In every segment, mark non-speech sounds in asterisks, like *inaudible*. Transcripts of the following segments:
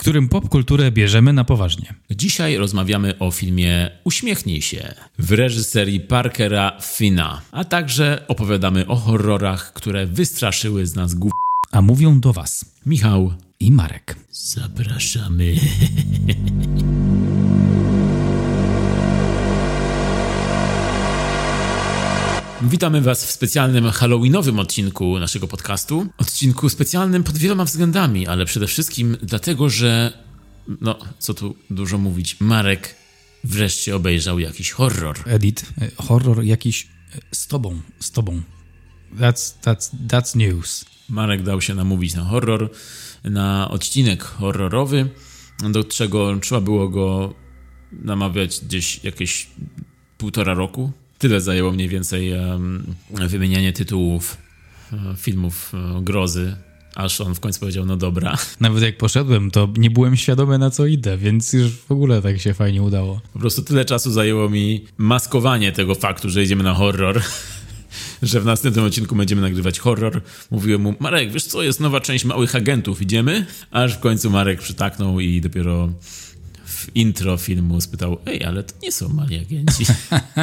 którym popkulturę bierzemy na poważnie. Dzisiaj rozmawiamy o filmie Uśmiechnij się w reżyserii Parkera Fina, a także opowiadamy o horrorach, które wystraszyły z nas głów. A mówią do Was Michał, i Marek. zapraszamy. *laughs* Witamy Was w specjalnym halloweenowym odcinku naszego podcastu. Odcinku specjalnym pod wieloma względami, ale przede wszystkim dlatego, że, no, co tu dużo mówić, Marek wreszcie obejrzał jakiś horror. Edit, e, horror jakiś e, z tobą, z tobą. That's, that's, that's news. Marek dał się namówić na horror, na odcinek horrorowy, do czego trzeba było go namawiać gdzieś jakieś półtora roku. Tyle zajęło mniej więcej em, wymienianie tytułów e, filmów e, grozy, aż on w końcu powiedział, no dobra. *laughs* Nawet jak poszedłem, to nie byłem świadomy na co idę, więc już w ogóle tak się fajnie udało. Po prostu tyle czasu zajęło mi maskowanie tego faktu, że idziemy na horror, *laughs* że w następnym odcinku będziemy nagrywać horror. Mówiłem mu, Marek, wiesz co, jest nowa część Małych Agentów, idziemy? Aż w końcu Marek przytaknął i dopiero w intro filmu spytał, ej, ale to nie są Mali Agenci.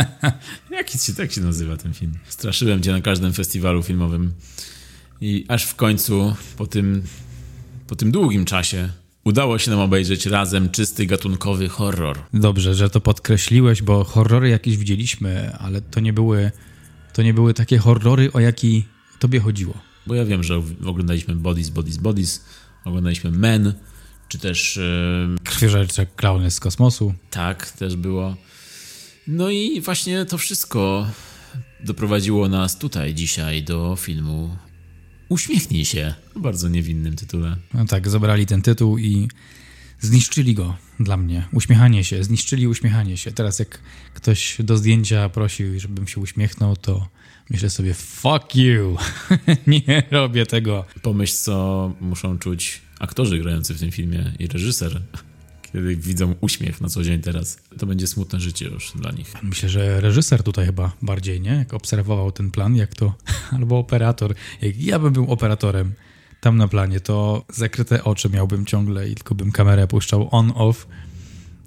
*laughs* Jaki się, tak się nazywa ten film? Straszyłem cię na każdym festiwalu filmowym. I aż w końcu, po tym, po tym długim czasie, udało się nam obejrzeć razem czysty gatunkowy horror. Dobrze, że to podkreśliłeś, bo horrory jakieś widzieliśmy, ale to nie były, to nie były takie horrory, o jaki tobie chodziło. Bo ja wiem, że oglądaliśmy Bodies, Bodies, Bodies, oglądaliśmy Men, czy też e, Krwiożercze klauny z kosmosu. tak też było. No i właśnie to wszystko doprowadziło nas tutaj dzisiaj do filmu Uśmiechnij się. O bardzo niewinnym tytule. No tak, zabrali ten tytuł i zniszczyli go dla mnie. Uśmiechanie się, zniszczyli uśmiechanie się. Teraz jak ktoś do zdjęcia prosił, żebym się uśmiechnął, to myślę sobie, fuck you, *laughs* nie robię tego. Pomyśl, co muszą czuć aktorzy grający w tym filmie i reżyser, kiedy widzą uśmiech na co dzień teraz. To będzie smutne życie już dla nich. Myślę, że reżyser tutaj chyba bardziej, nie? Jak obserwował ten plan, jak to, *laughs* albo operator. Jak ja bym był operatorem tam na planie, to zakryte oczy miałbym ciągle i tylko bym kamerę puszczał on-off.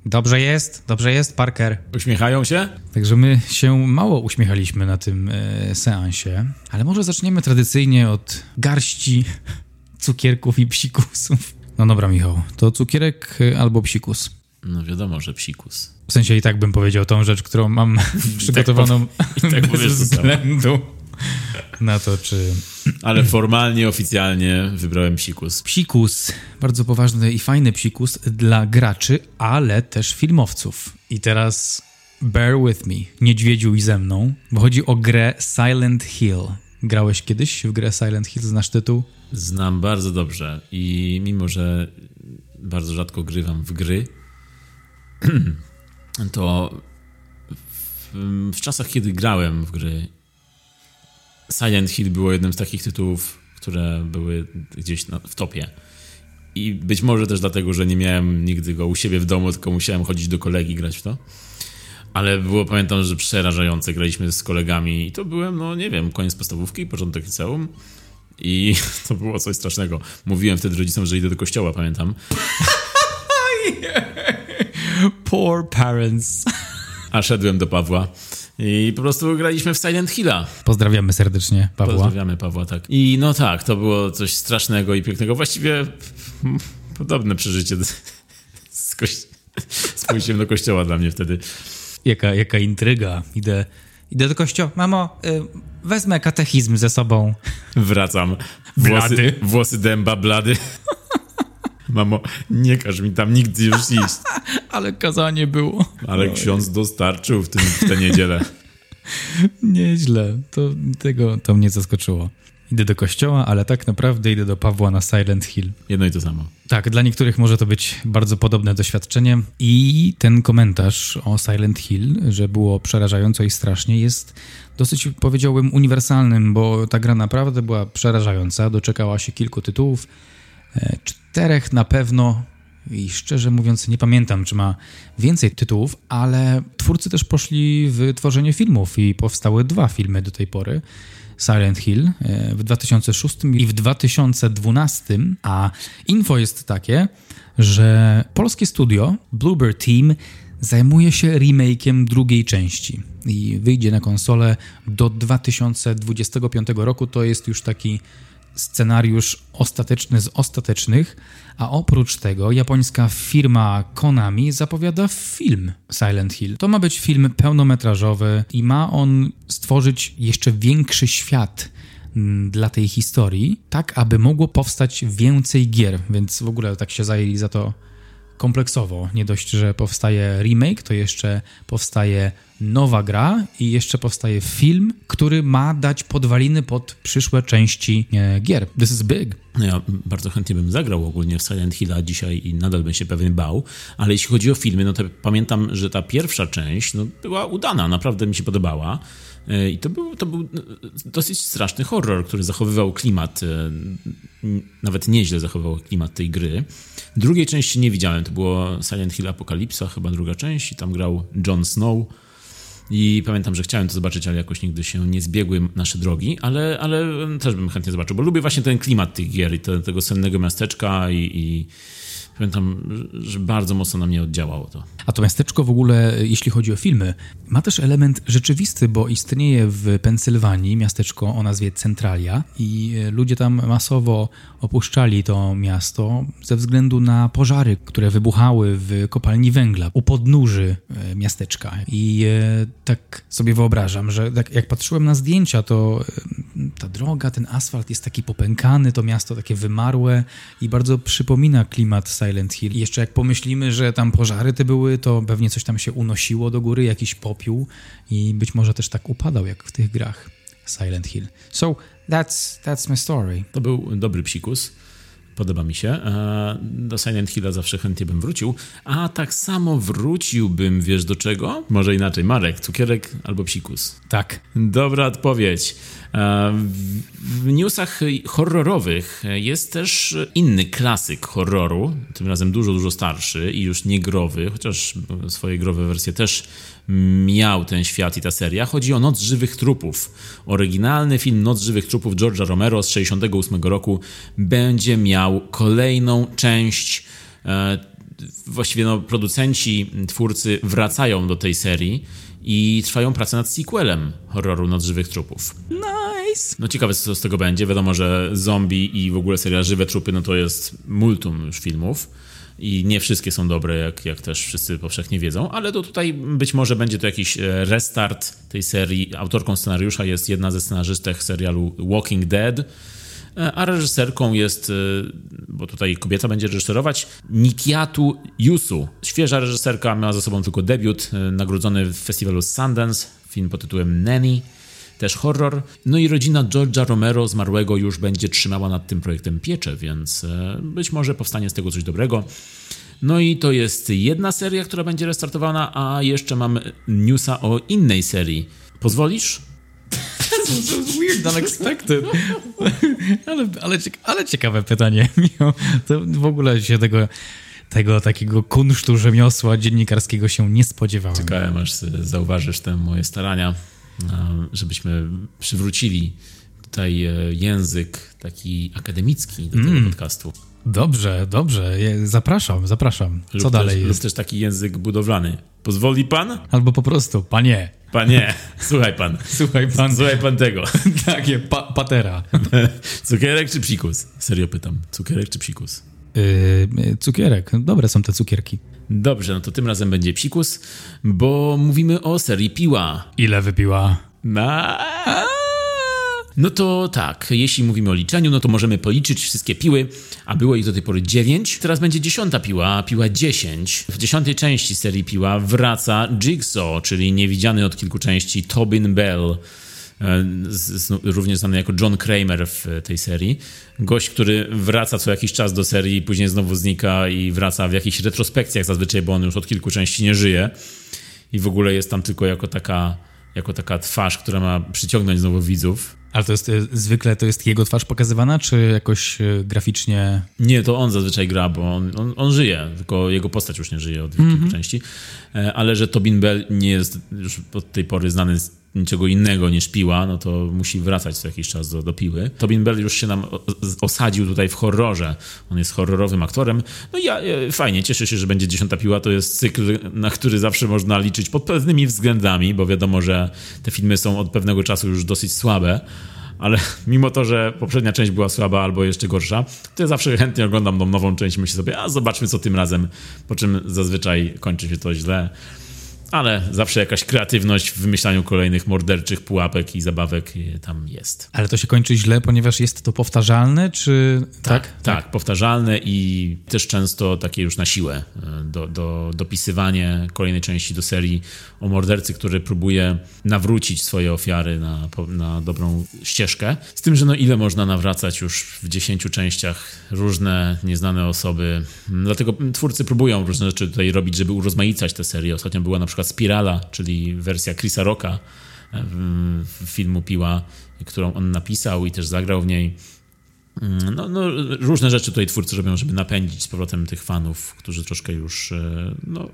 Dobrze jest, dobrze jest, Parker. Uśmiechają się? Także my się mało uśmiechaliśmy na tym e, seansie, ale może zaczniemy tradycyjnie od garści cukierków i psikusów. No dobra, Michał, to cukierek e, albo psikus. No wiadomo, że psikus. W sensie i tak bym powiedział tą rzecz, którą mam przygotowaną *laughs* i tak *laughs* bez samo. względu na to, czy Ale formalnie, oficjalnie wybrałem psikus. psikus, bardzo poważny i fajny psikus dla graczy, ale też filmowców. I teraz bear with me, niedźwiedziu i ze mną, bo chodzi o grę Silent Hill. Grałeś kiedyś w grę Silent Hill, znasz tytuł? Znam bardzo dobrze i mimo, że bardzo rzadko grywam w gry, *clears throat* to w, w czasach, kiedy grałem w gry, Silent Hill było jednym z takich tytułów, które były gdzieś na, w topie. I być może też dlatego, że nie miałem nigdy go u siebie w domu, tylko musiałem chodzić do kolegi grać w to. Ale było, pamiętam, że przerażające. Graliśmy z kolegami i to byłem, no nie wiem, koniec podstawówki, początek liceum. I *laughs* to było coś strasznego. Mówiłem wtedy rodzicom, że idę do kościoła, pamiętam. *laughs* Poor parents. A szedłem do Pawła i po prostu graliśmy w Silent Hilla. Pozdrawiamy serdecznie Pawła. Pozdrawiamy Pawła, tak. I no tak, to było coś strasznego i pięknego. Właściwie podobne przeżycie z, kości- z pójściem do kościoła dla mnie wtedy. Jaka, jaka intryga. Idę, idę do kościoła. Mamo, y, wezmę katechizm ze sobą. Wracam. *laughs* Blady. Włosy, włosy dęba, blady. *laughs* Mamo, nie każ mi tam nigdy już iść. *laughs* Ale kazanie było. Ale ksiądz dostarczył w, tym, w tę niedzielę. Nieźle. To, tego, to mnie zaskoczyło. Idę do kościoła, ale tak naprawdę idę do Pawła na Silent Hill. Jedno i to samo. Tak, dla niektórych może to być bardzo podobne doświadczenie. I ten komentarz o Silent Hill, że było przerażająco i strasznie, jest dosyć, powiedziałbym, uniwersalnym, bo ta gra naprawdę była przerażająca. Doczekała się kilku tytułów. E, Czterech na pewno i szczerze mówiąc nie pamiętam, czy ma więcej tytułów, ale twórcy też poszli w tworzenie filmów i powstały dwa filmy do tej pory. Silent Hill e, w 2006 i w 2012, a info jest takie, że polskie studio Bluebird Team zajmuje się remake'iem drugiej części i wyjdzie na konsolę do 2025 roku. To jest już taki scenariusz ostateczny z ostatecznych, a oprócz tego japońska firma Konami zapowiada film Silent Hill. To ma być film pełnometrażowy i ma on stworzyć jeszcze większy świat mm, dla tej historii, tak aby mogło powstać więcej gier, więc w ogóle tak się zajęli za to kompleksowo. Nie dość, że powstaje remake, to jeszcze powstaje nowa gra i jeszcze powstaje film, który ma dać podwaliny pod przyszłe części e, gier. This is big. No ja bardzo chętnie bym zagrał ogólnie w Silent Hilla dzisiaj i nadal bym się pewnie bał, ale jeśli chodzi o filmy, no to pamiętam, że ta pierwsza część no, była udana, naprawdę mi się podobała. E, I to był, to był e, dosyć straszny horror, który zachowywał klimat, nawet nieźle zachowywał klimat tej gry. Drugiej części nie widziałem, to było Silent Hill Apokalipsa, chyba druga część i tam grał Jon Snow. I pamiętam, że chciałem to zobaczyć, ale jakoś nigdy się nie zbiegły nasze drogi, ale, ale też bym chętnie zobaczył, bo lubię właśnie ten klimat tych gier i te, tego sennego miasteczka i, i pamiętam, że bardzo mocno na mnie oddziałało to. A to miasteczko w ogóle, jeśli chodzi o filmy, ma też element rzeczywisty, bo istnieje w Pensylwanii miasteczko o nazwie Centralia i ludzie tam masowo opuszczali to miasto ze względu na pożary, które wybuchały w kopalni węgla u podnóży e, miasteczka. I e, tak sobie wyobrażam, że tak jak patrzyłem na zdjęcia, to e, ta droga, ten asfalt jest taki popękany, to miasto takie wymarłe i bardzo przypomina klimat Silent Hill. Jeszcze jak pomyślimy, że tam pożary te były, to pewnie coś tam się unosiło do góry, jakiś popiół i być może też tak upadał jak w tych grach Silent Hill. So that's, that's my story. To był dobry psikus. Podoba mi się. E, do Silent Hilla zawsze chętnie bym wrócił. A tak samo wróciłbym, wiesz do czego? Może inaczej. Marek, cukierek albo psikus? Tak. Dobra odpowiedź. E, w newsach horrorowych jest też inny klasyk horroru, tym razem dużo, dużo starszy i już nie growy, chociaż swoje growe wersje też miał ten świat i ta seria. Chodzi o Noc Żywych Trupów. Oryginalny film Noc Żywych Trupów George'a Romero z 68 roku będzie miał kolejną część. E, właściwie no, producenci, twórcy wracają do tej serii i trwają prace nad sequelem horroru Noc Żywych Trupów. Nice! No ciekawe, co z tego będzie. Wiadomo, że zombie i w ogóle seria Żywe Trupy, no to jest multum już filmów i nie wszystkie są dobre, jak, jak też wszyscy powszechnie wiedzą, ale to tutaj być może będzie to jakiś e, restart tej serii. Autorką scenariusza jest jedna ze scenarzystek serialu Walking Dead, e, a reżyserką jest, e, bo tutaj kobieta będzie reżyserować, Nikiatu Yusu. Świeża reżyserka, miała za sobą tylko debiut, nagrodzony w festiwalu Sundance, film pod tytułem Nanny też horror. No i rodzina George'a Romero zmarłego już będzie trzymała nad tym projektem pieczę, więc e, być może powstanie z tego coś dobrego. No i to jest jedna seria, która będzie restartowana, a jeszcze mam newsa o innej serii. Pozwolisz? So weird, unexpected. ale, ale, ale ciekawe pytanie. *laughs* To w ogóle się tego tego takiego kunsztu rzemiosła dziennikarskiego się nie spodziewałem. Czekałem, aż zauważysz te moje starania żebyśmy przywrócili tutaj e, język taki akademicki do tego mm. podcastu. Dobrze, dobrze. Zapraszam, zapraszam. Co lub dalej też, jest? Lub też taki język budowlany. Pozwoli pan? Albo po prostu, panie. Panie, *laughs* słuchaj pan. Słuchaj pan. Słuchaj pan tego. *laughs* Takie, pa patera. *laughs* Cukierek czy psikus? Serio pytam. Cukierek czy psikus? Yy, cukierek. Dobre są te cukierki. Dobrze, no to tym razem będzie psikus, bo mówimy o serii Piła. Ile wypiła? Na... No to tak, jeśli mówimy o liczeniu, no to możemy policzyć wszystkie piły, a było ich do tej pory 9. Teraz będzie dziesiąta piła, piła 10. W dziesiątej części serii piła wraca Jigsaw, czyli niewidziany od kilku części Tobin Bell również znany jako John Kramer w tej serii. Gość, który wraca co jakiś czas do serii, później znowu znika i wraca w jakichś retrospekcjach zazwyczaj, bo on już od kilku części nie żyje i w ogóle jest tam tylko jako taka, jako taka twarz, która ma przyciągnąć znowu widzów. Ale to jest y, zwykle to jest jego twarz pokazywana, czy jakoś y, graficznie. Nie, to on zazwyczaj gra, bo on, on, on żyje, tylko jego postać już nie żyje od kilku mm -hmm. części. E, ale że Tobin Bell nie jest już od tej pory znany z niczego innego niż piła, no to musi wracać co jakiś czas do, do piły. Tobin Bell już się nam osadził tutaj w horrorze. On jest horrorowym aktorem. No i ja e, fajnie, cieszę się, że będzie Dziesiąta Piła. To jest cykl, na który zawsze można liczyć pod pewnymi względami, bo wiadomo, że te filmy są od pewnego czasu już dosyć słabe ale *laughs* mimo to, że poprzednia część była słaba albo jeszcze gorsza, to ja zawsze chętnie oglądam tą nową część myślę sobie, a zobaczmy co tym razem, po czym zazwyczaj kończy się to źle ale zawsze jakaś kreatywność w wymyślaniu kolejnych morderczych pułapek i zabawek tam jest. Ale to się kończy źle, ponieważ jest to powtarzalne, czy tak? Tak, tak powtarzalne i też często takie już na siłę. E, do, do, dopisywanie kolejnej części do serii o mordercy, który próbuje nawrócić swoje ofiary na, na dobrą ścieżkę. Z tym, że no ile można nawracać już w dziesięciu częściach różne nieznane osoby. Dlatego twórcy próbują różne rzeczy tutaj robić, żeby urozmaicać tę serię. Ostatnio była na przykład Spirala, czyli wersja Chrisa Rocka filmu Piła, którą on napisał i też zagrał w niej. Mm, no, no, różne rzeczy tutaj twórcy robią, żeby napędzić z powrotem tych fanów, którzy troszkę już e, no,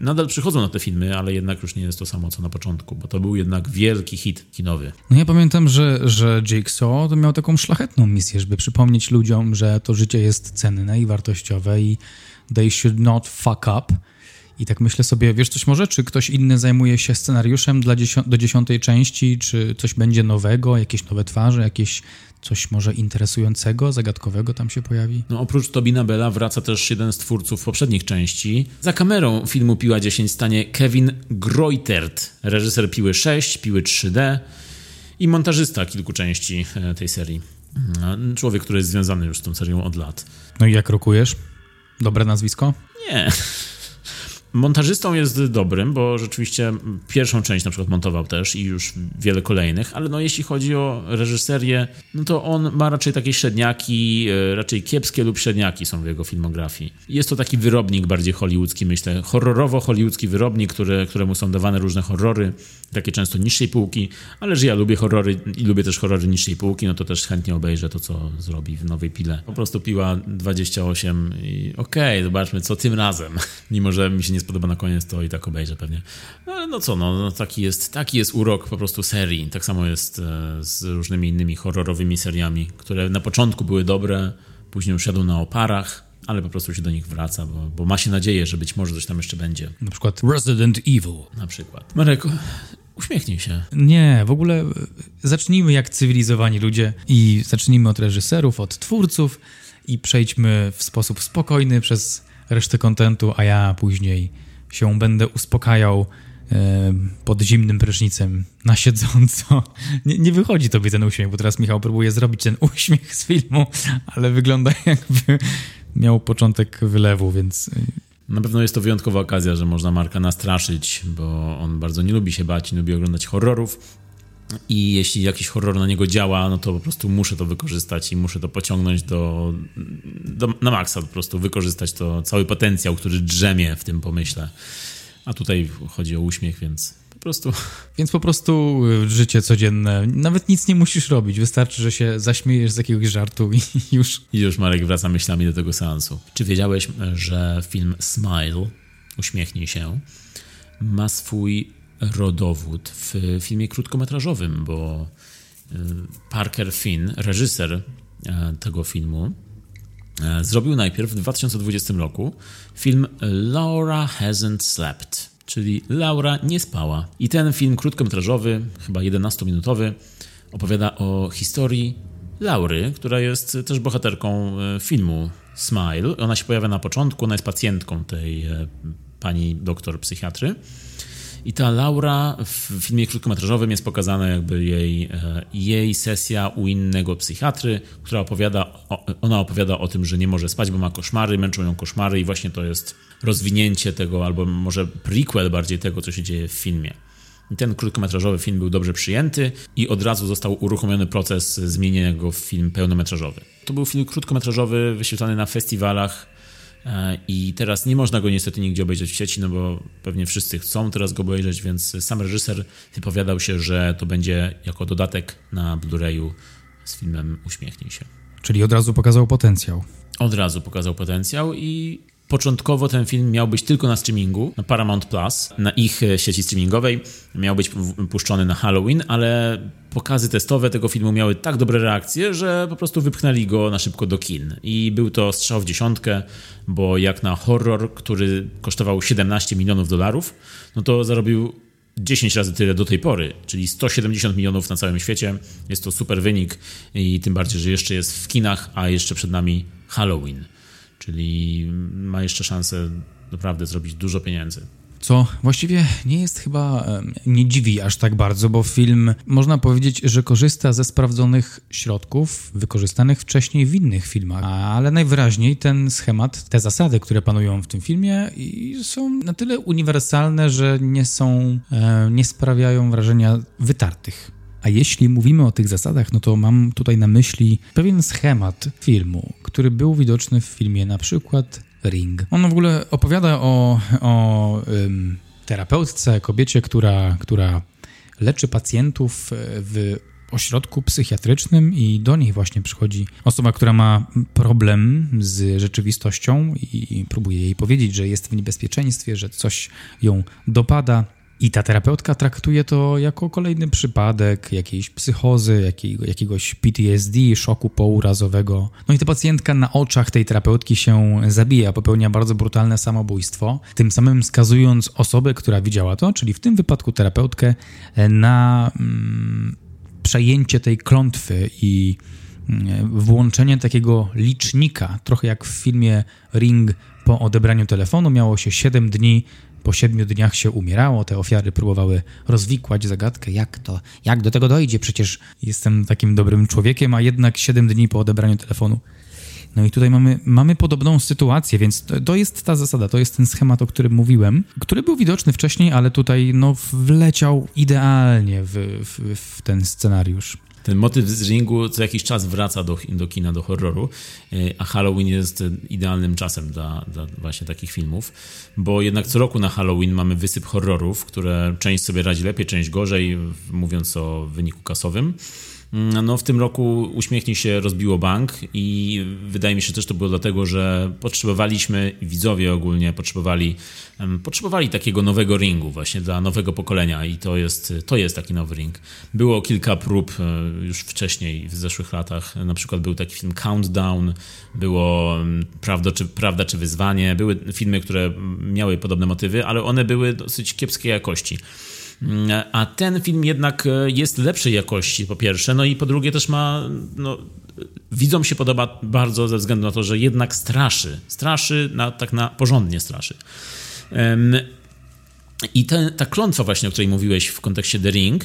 nadal przychodzą na te filmy, ale jednak już nie jest to samo co na początku, bo to był jednak wielki hit kinowy. No ja pamiętam, że, że Jigsaw to miał taką szlachetną misję, żeby przypomnieć ludziom, że to życie jest cenne i wartościowe i they should not fuck up. I tak myślę sobie, wiesz coś może, czy ktoś inny zajmuje się scenariuszem dla do dziesiątej części, czy coś będzie nowego, jakieś nowe twarze, jakieś coś może interesującego, zagadkowego tam się pojawi? No oprócz Tobina Bella wraca też jeden z twórców poprzednich części. Za kamerą filmu Piła 10 stanie Kevin Groitert, reżyser Piły 6, Piły 3D i montażysta kilku części e, tej serii. Mm, człowiek, który jest związany już z tą serią od lat. No i jak rokujesz? Dobre nazwisko? Nie. Montażystą jest dobrym, bo rzeczywiście pierwszą część na przykład montował też i już wiele kolejnych, ale no jeśli chodzi o reżyserię, no to on ma raczej takie średniaki, e, raczej kiepskie lub średniaki są w jego filmografii. Jest to taki wyrobnik bardziej hollywoodzki, myślę, horrorowo-hollywoodzki wyrobnik, który, któremu są dawane różne horrory, takie często niższej półki, ale że ja lubię horrory i lubię też horrory niższej półki, no to też chętnie obejrzę to, co zrobi w Nowej Pile. Po prostu piła 28 i okej, okay, zobaczmy co tym razem, *laughs* mimo że mi się nie nie spodoba na koniec, to i tak obejrzę pewnie. No ale no co, no, no, taki, jest, taki jest urok po prostu serii. Tak samo jest e, z różnymi innymi horrorowymi seriami, które na początku były dobre, później już jadą na oparach, ale po prostu się do nich wraca, bo, bo ma się nadzieję, że być może coś tam jeszcze będzie. Na przykład Resident Evil. Na przykład. Marek, uśmiechnij się. Nie, w ogóle zacznijmy jak cywilizowani ludzie i zacznijmy od reżyserów, od twórców i przejdźmy w sposób spokojny przez resztę kontentu, a ja później się będę uspokajał e, pod zimnym prysznicem na siedząco. *laughs* Nie, nie, wychodzi tobie ten uśmiech, bo teraz Michał próbuje zrobić ten uśmiech z filmu, *laughs* ale wygląda jakby miał początek wylewu, więc... E, na pewno jest to wyjątkowa okazja, że można Marka nastraszyć, bo on bardzo nie lubi się bać, nie lubi oglądać horrorów, i jeśli jakiś horror na niego działa, no to po prostu muszę to wykorzystać i muszę to pociągnąć do, do, na maksa, po prostu wykorzystać to cały potencjał, który drzemie w tym pomyśle. A tutaj chodzi o uśmiech, więc po prostu. *laughs* Więc po prostu y, życie codzienne. Nawet nic nie musisz robić. Wystarczy, że się zaśmiejesz z jakiegoś żartu i *laughs* już. I już Marek wraca myślami do tego seansu. Czy wiedziałeś, że film Smile, uśmiechnij się, ma swój rodowód w filmie krótkometrażowym, bo e, Parker Finn, reżyser e, tego filmu, e, zrobił najpierw w 2020 roku film Laura Hasn't Slept, czyli Laura nie spała. I ten film krótkometrażowy, chyba 11-minutowy, opowiada o historii Laury, która jest też bohaterką filmu Smile. Ona się pojawia na początku, ona jest pacjentką tej pani doktor psychiatry. I ta Laura w filmie krótkometrażowym jest pokazana jakby jej, e, jej sesja u innego psychiatry, która opowiada, ona opowiada o tym, że nie może spać, bo ma koszmary, męczą ją koszmary i właśnie to jest rozwinięcie tego, albo może prequel bardziej tego, co się dzieje w filmie. I ten krótkometrażowy film był dobrze przyjęty i od razu został uruchomiony proces zmienienia go w film pełnometrażowy. To był film krótkometrażowy wyświetlany na festiwalach I teraz nie można go niestety nigdzie obejrzeć w sieci, no bo pewnie wszyscy chcą teraz go obejrzeć, więc sam reżyser wypowiadał się, że to będzie jako dodatek na Blu-rayu z filmem Uśmiechnij się. Czyli od razu pokazał potencjał. Od razu pokazał potencjał i Początkowo ten film miał być tylko na streamingu, na Paramount Plus, na ich e, sieci streamingowej. Miał być puszczony na Halloween, ale pokazy testowe tego filmu miały tak dobre reakcje, że po prostu wypchnęli go na szybko do kin. I był to strzał w dziesiątkę, bo jak na horror, który kosztował 17 milionów dolarów, no to zarobił 10 razy tyle do tej pory, czyli 170 milionów na całym świecie. Jest to super wynik i tym bardziej, że jeszcze jest w kinach, a jeszcze przed nami Halloween czyli ma jeszcze szansę naprawdę zrobić dużo pieniędzy. Co właściwie nie jest chyba, nie dziwi aż tak bardzo, bo film można powiedzieć, że korzysta ze sprawdzonych środków wykorzystanych wcześniej w innych filmach, ale najwyraźniej ten schemat, te zasady, które panują w tym filmie są na tyle uniwersalne, że nie są, nie sprawiają wrażenia wytartych. A jeśli mówimy o tych zasadach, no to mam tutaj na myśli pewien schemat filmu, który był widoczny w filmie na przykład Ring. On w ogóle opowiada o, o ym, terapeutce, kobiecie, która, która leczy pacjentów e, w ośrodku psychiatrycznym i do niej właśnie przychodzi osoba, która ma problem z rzeczywistością i próbuje jej powiedzieć, że jest w niebezpieczeństwie, że coś ją dopada. I ta terapeutka traktuje to jako kolejny przypadek jakiejś psychozy, jakiego, jakiegoś PTSD, szoku pourazowego. No i ta pacjentka na oczach tej terapeutki się zabija, popełnia bardzo brutalne samobójstwo, tym samym skazując osobę, która widziała to, czyli w tym wypadku terapeutkę, na mm, przejęcie tej klątwy i mm, włączenie takiego licznika, trochę jak w filmie Ring po odebraniu telefonu, miało się 7 dni po siedmiu dniach się umierało, te ofiary próbowały rozwikłać zagadkę, jak to, jak do tego dojdzie, przecież jestem takim dobrym człowiekiem, a jednak siedem dni po odebraniu telefonu. No i tutaj mamy, mamy podobną sytuację, więc to, to, jest ta zasada, to jest ten schemat, o którym mówiłem, który był widoczny wcześniej, ale tutaj no, wleciał idealnie w, w, w ten scenariusz. Ten motyw z ringu co jakiś czas wraca do, do kina, do horroru, e, a Halloween jest idealnym czasem dla, dla właśnie takich filmów, bo jednak co roku na Halloween mamy wysyp horrorów, które część sobie radzi lepiej, część gorzej, mówiąc o wyniku kasowym. Mm, no, w tym roku uśmiechnij się rozbiło bank i wydaje mi się też to było dlatego, że potrzebowaliśmy, widzowie ogólnie potrzebowali, potrzebowali takiego nowego ringu właśnie dla nowego pokolenia i to jest, to jest taki nowy ring. Było kilka prób e, już wcześniej, w zeszłych latach, na przykład był taki film Countdown, było Prawda czy, Prawda czy Wyzwanie, były filmy, które miały podobne motywy, ale one były dosyć kiepskiej jakości. Mm, a ten film jednak e, jest lepszej jakości, po pierwsze, no i po drugie też ma, no, widzom się podoba bardzo ze względu na to, że jednak straszy. Straszy, na, tak na porządnie straszy. I te, ta klątwa właśnie, o której mówiłeś w kontekście The Ring,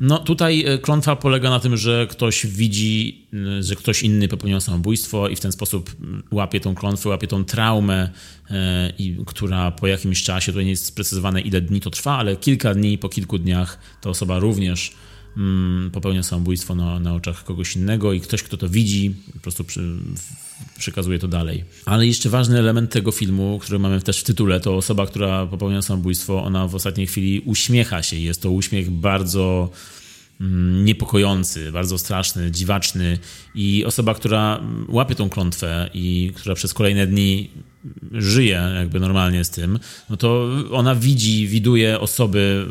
no tutaj e, klątwa polega na tym, że ktoś widzi, e, że ktoś inny popełnił samobójstwo i w ten sposób łapie tą klątwę, łapie tą traumę, e, i, która po jakimś czasie, tutaj nie jest sprecyzowane ile dni to trwa, ale kilka dni, po kilku dniach ta osoba również mm, popełnia samobójstwo na, na oczach kogoś innego i ktoś, kto to widzi, po prostu przy, przekazuje to dalej. Ale jeszcze ważny element tego filmu, który mamy też w tytule, to osoba, która popełnia samobójstwo, ona w ostatniej chwili uśmiecha się. Jest to uśmiech bardzo mm, niepokojący, bardzo straszny, dziwaczny i osoba, która łapie tą klątwę i która przez kolejne dni żyje jakby normalnie z tym, no to ona widzi, widuje osoby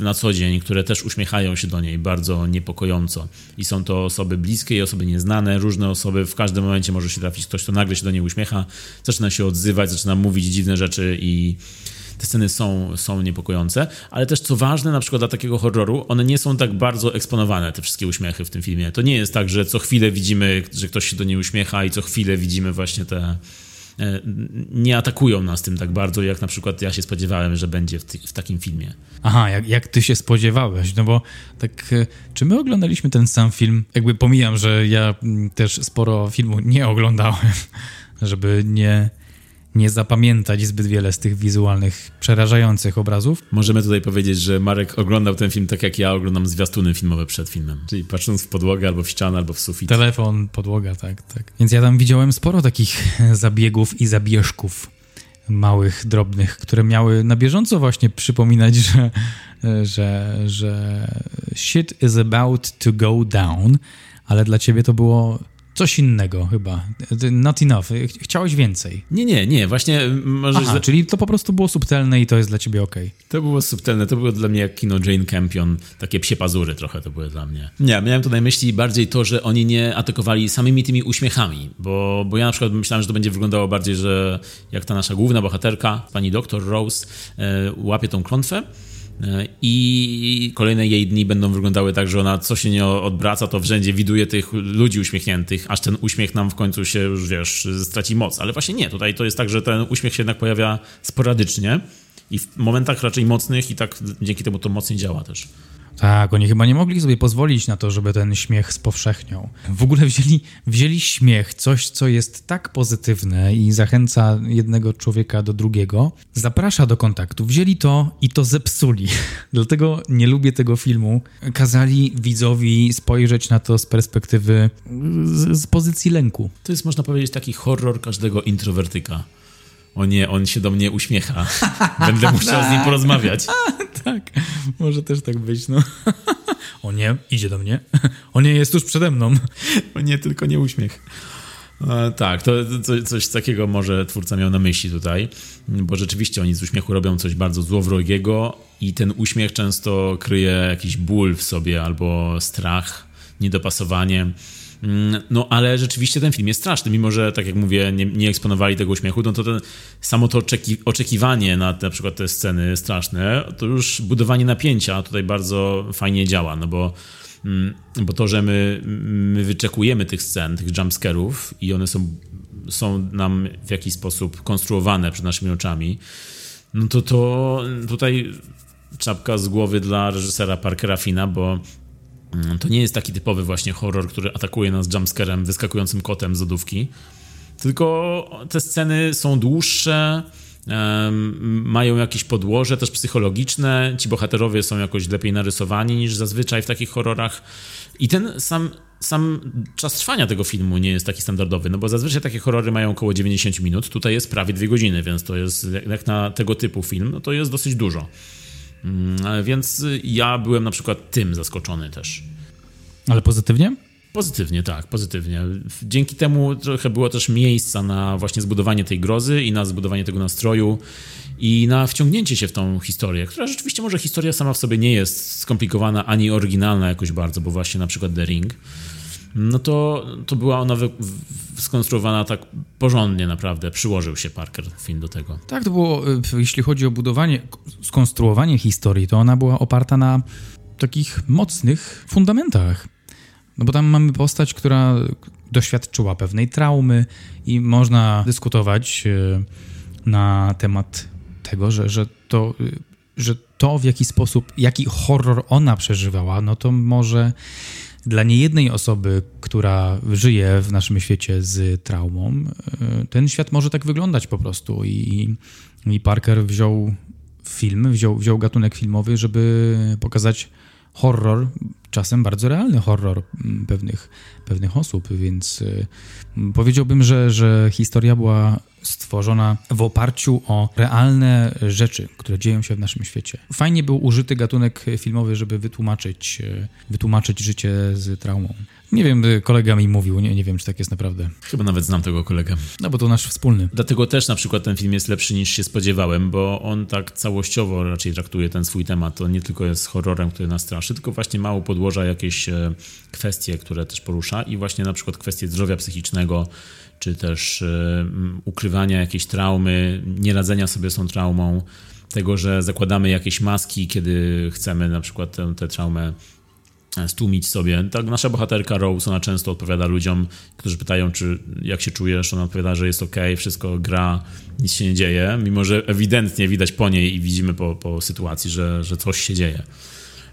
na co dzień, które też uśmiechają się do niej bardzo niepokojąco. I są to osoby bliskie i osoby nieznane, różne osoby. W każdym momencie może się trafić ktoś, kto nagle się do niej uśmiecha, zaczyna się odzywać, zaczyna mówić dziwne rzeczy i te sceny są, są niepokojące, ale też co ważne, na przykład dla takiego horroru, one nie są tak bardzo eksponowane, te wszystkie uśmiechy w tym filmie. To nie jest tak, że co chwilę widzimy, że ktoś się do niej uśmiecha i co chwilę widzimy właśnie te, E, nie atakują nas tym tak bardzo, jak na przykład ja się spodziewałem, że będzie w, ty, w takim filmie. Aha, jak, jak ty się spodziewałeś, no bo tak, e, czy my oglądaliśmy ten sam film? Jakby pomijam, że ja mm, też sporo filmu nie oglądałem, *laughs* żeby nie, nie zapamiętać zbyt wiele z tych wizualnych, przerażających obrazów. Możemy tutaj powiedzieć, że Marek oglądał ten film tak jak ja oglądam zwiastuny filmowe przed filmem. Czyli patrząc w podłogę, albo w ścianę, albo w sufit. Telefon, podłoga, tak, tak. Więc ja tam widziałem sporo takich *laughs* zabiegów i zabieżków małych, drobnych, które miały na bieżąco właśnie przypominać, że, że, że shit is about to go down, ale dla ciebie to było coś innego chyba. Not enough. Chciałeś więcej. Nie, nie, nie. Właśnie możesz... Aha, czyli to po prostu było subtelne i to jest dla ciebie ok. To było subtelne. To było dla mnie jak kino Jane Campion. Takie psie pazury trochę to były dla mnie. Nie, miałem tu na myśli bardziej to, że oni nie atakowali samymi tymi uśmiechami, bo, bo ja na przykład myślałem, że to będzie wyglądało bardziej, że jak ta nasza główna bohaterka, pani doktor Rose, e, łapie tą klątwę, i kolejne jej dni będą wyglądały tak, że ona co się nie odwraca, to wszędzie widuje tych ludzi uśmiechniętych, aż ten uśmiech nam w końcu się już, wiesz, straci moc. Ale właśnie nie, tutaj to jest tak, że ten uśmiech się jednak pojawia sporadycznie i w momentach raczej mocnych i tak dzięki temu to mocniej działa też. Tak, oni chyba nie mogli sobie pozwolić na to, żeby ten śmiech spowszechniał. W ogóle wzięli, wzięli śmiech, coś, co jest tak pozytywne i zachęca jednego człowieka do drugiego, zaprasza do kontaktu. Wzięli to i to zepsuli. *laughs* Dlatego nie lubię tego filmu. Kazali widzowi spojrzeć na to z perspektywy, z, z pozycji lęku. To jest, można powiedzieć, taki horror każdego introwertyka o nie, on się do mnie uśmiecha. *laughs* Będę musiał z nim porozmawiać. *laughs* tak, może też tak być, no. *laughs* o nie, idzie do mnie. *laughs* o nie, jest tuż przede mną. o *laughs* nie, tylko nie uśmiech. E, tak, to, to, coś takiego może twórca miał na myśli tutaj, bo rzeczywiście oni z uśmiechu robią coś bardzo złowrogiego i ten uśmiech często kryje jakiś ból w sobie albo strach, niedopasowanie. Mm, no ale rzeczywiście ten film jest straszny, mimo że, tak jak mówię, nie, nie eksponowali tego uśmiechu, no to ten, samo to oczeki, oczekiwanie na na przykład te sceny straszne, to już budowanie napięcia tutaj bardzo fajnie działa, no bo, mm, bo to, że my, my wyczekujemy tych scen, tych jumpscarów i one są, są nam w jakiś sposób konstruowane przed naszymi oczami, no to to tutaj czapka z głowy dla reżysera Parkera Fina, bo to nie jest taki typowy właśnie horror, który atakuje nas jumpscarem, wyskakującym kotem z lodówki. Tylko te sceny są dłuższe, mają jakieś podłoże też psychologiczne. Ci bohaterowie są jakoś lepiej narysowani niż zazwyczaj w takich horrorach. I ten sam, sam czas trwania tego filmu nie jest taki standardowy, no bo zazwyczaj takie horrory mają około 90 minut. Tutaj jest prawie dwie godziny, więc to jest jak na tego typu film, no to jest dosyć dużo. Mm, więc ja byłem na przykład tym zaskoczony też. Ale pozytywnie? Pozytywnie, tak, pozytywnie. Dzięki temu trochę było też miejsca na właśnie zbudowanie tej grozy i na zbudowanie tego nastroju i na wciągnięcie się w tą historię, która rzeczywiście może historia sama w sobie nie jest skomplikowana ani oryginalna jakoś bardzo, bo właśnie na przykład The Ring, no to, to była ona wy, skonstruowana tak porządnie naprawdę. Przyłożył się Parker film do tego. Tak, to było, y, jeśli chodzi o budowanie, skonstruowanie historii, to ona była oparta na takich mocnych fundamentach. No bo tam mamy postać, która doświadczyła pewnej traumy i można dyskutować y, na temat tego, że, że to y, że to w jaki sposób, jaki horror ona przeżywała, no to może dla niejednej osoby, która żyje w naszym świecie z traumą, e, ten świat może tak wyglądać po prostu. I, i Parker wziął film, wziął, wziął gatunek filmowy, żeby pokazać horror, czasem bardzo realny horror pewnych, pewnych osób, więc y, powiedziałbym, że, że historia była stworzona w oparciu o realne rzeczy, które dzieją się w naszym świecie. Fajnie był użyty gatunek filmowy, żeby wytłumaczyć, y, wytłumaczyć życie z traumą. Nie wiem, kolega mi mówił, nie, nie wiem, czy tak jest naprawdę. Chyba nawet znam tego kolegę. No bo to nasz wspólny. Dlatego też na przykład ten film jest lepszy niż się spodziewałem, bo on tak całościowo raczej traktuje ten swój temat. To nie tylko jest horrorem, który nas straszy, tylko właśnie mało podłoża jakieś e, kwestie, które też porusza i właśnie na przykład kwestie zdrowia psychicznego, czy też e, ukrywania jakiejś traumy, nieradzenia sobie z tą traumą, tego, że zakładamy jakieś maski, kiedy chcemy na przykład tę, tę traumę stłumić sobie. Tak, nasza bohaterka Rose, ona często odpowiada ludziom, którzy pytają, czy jak się czujesz, ona odpowiada, że jest ok, wszystko gra, nic się nie dzieje, mimo że ewidentnie widać po niej i widzimy po, po sytuacji, że, że coś się dzieje.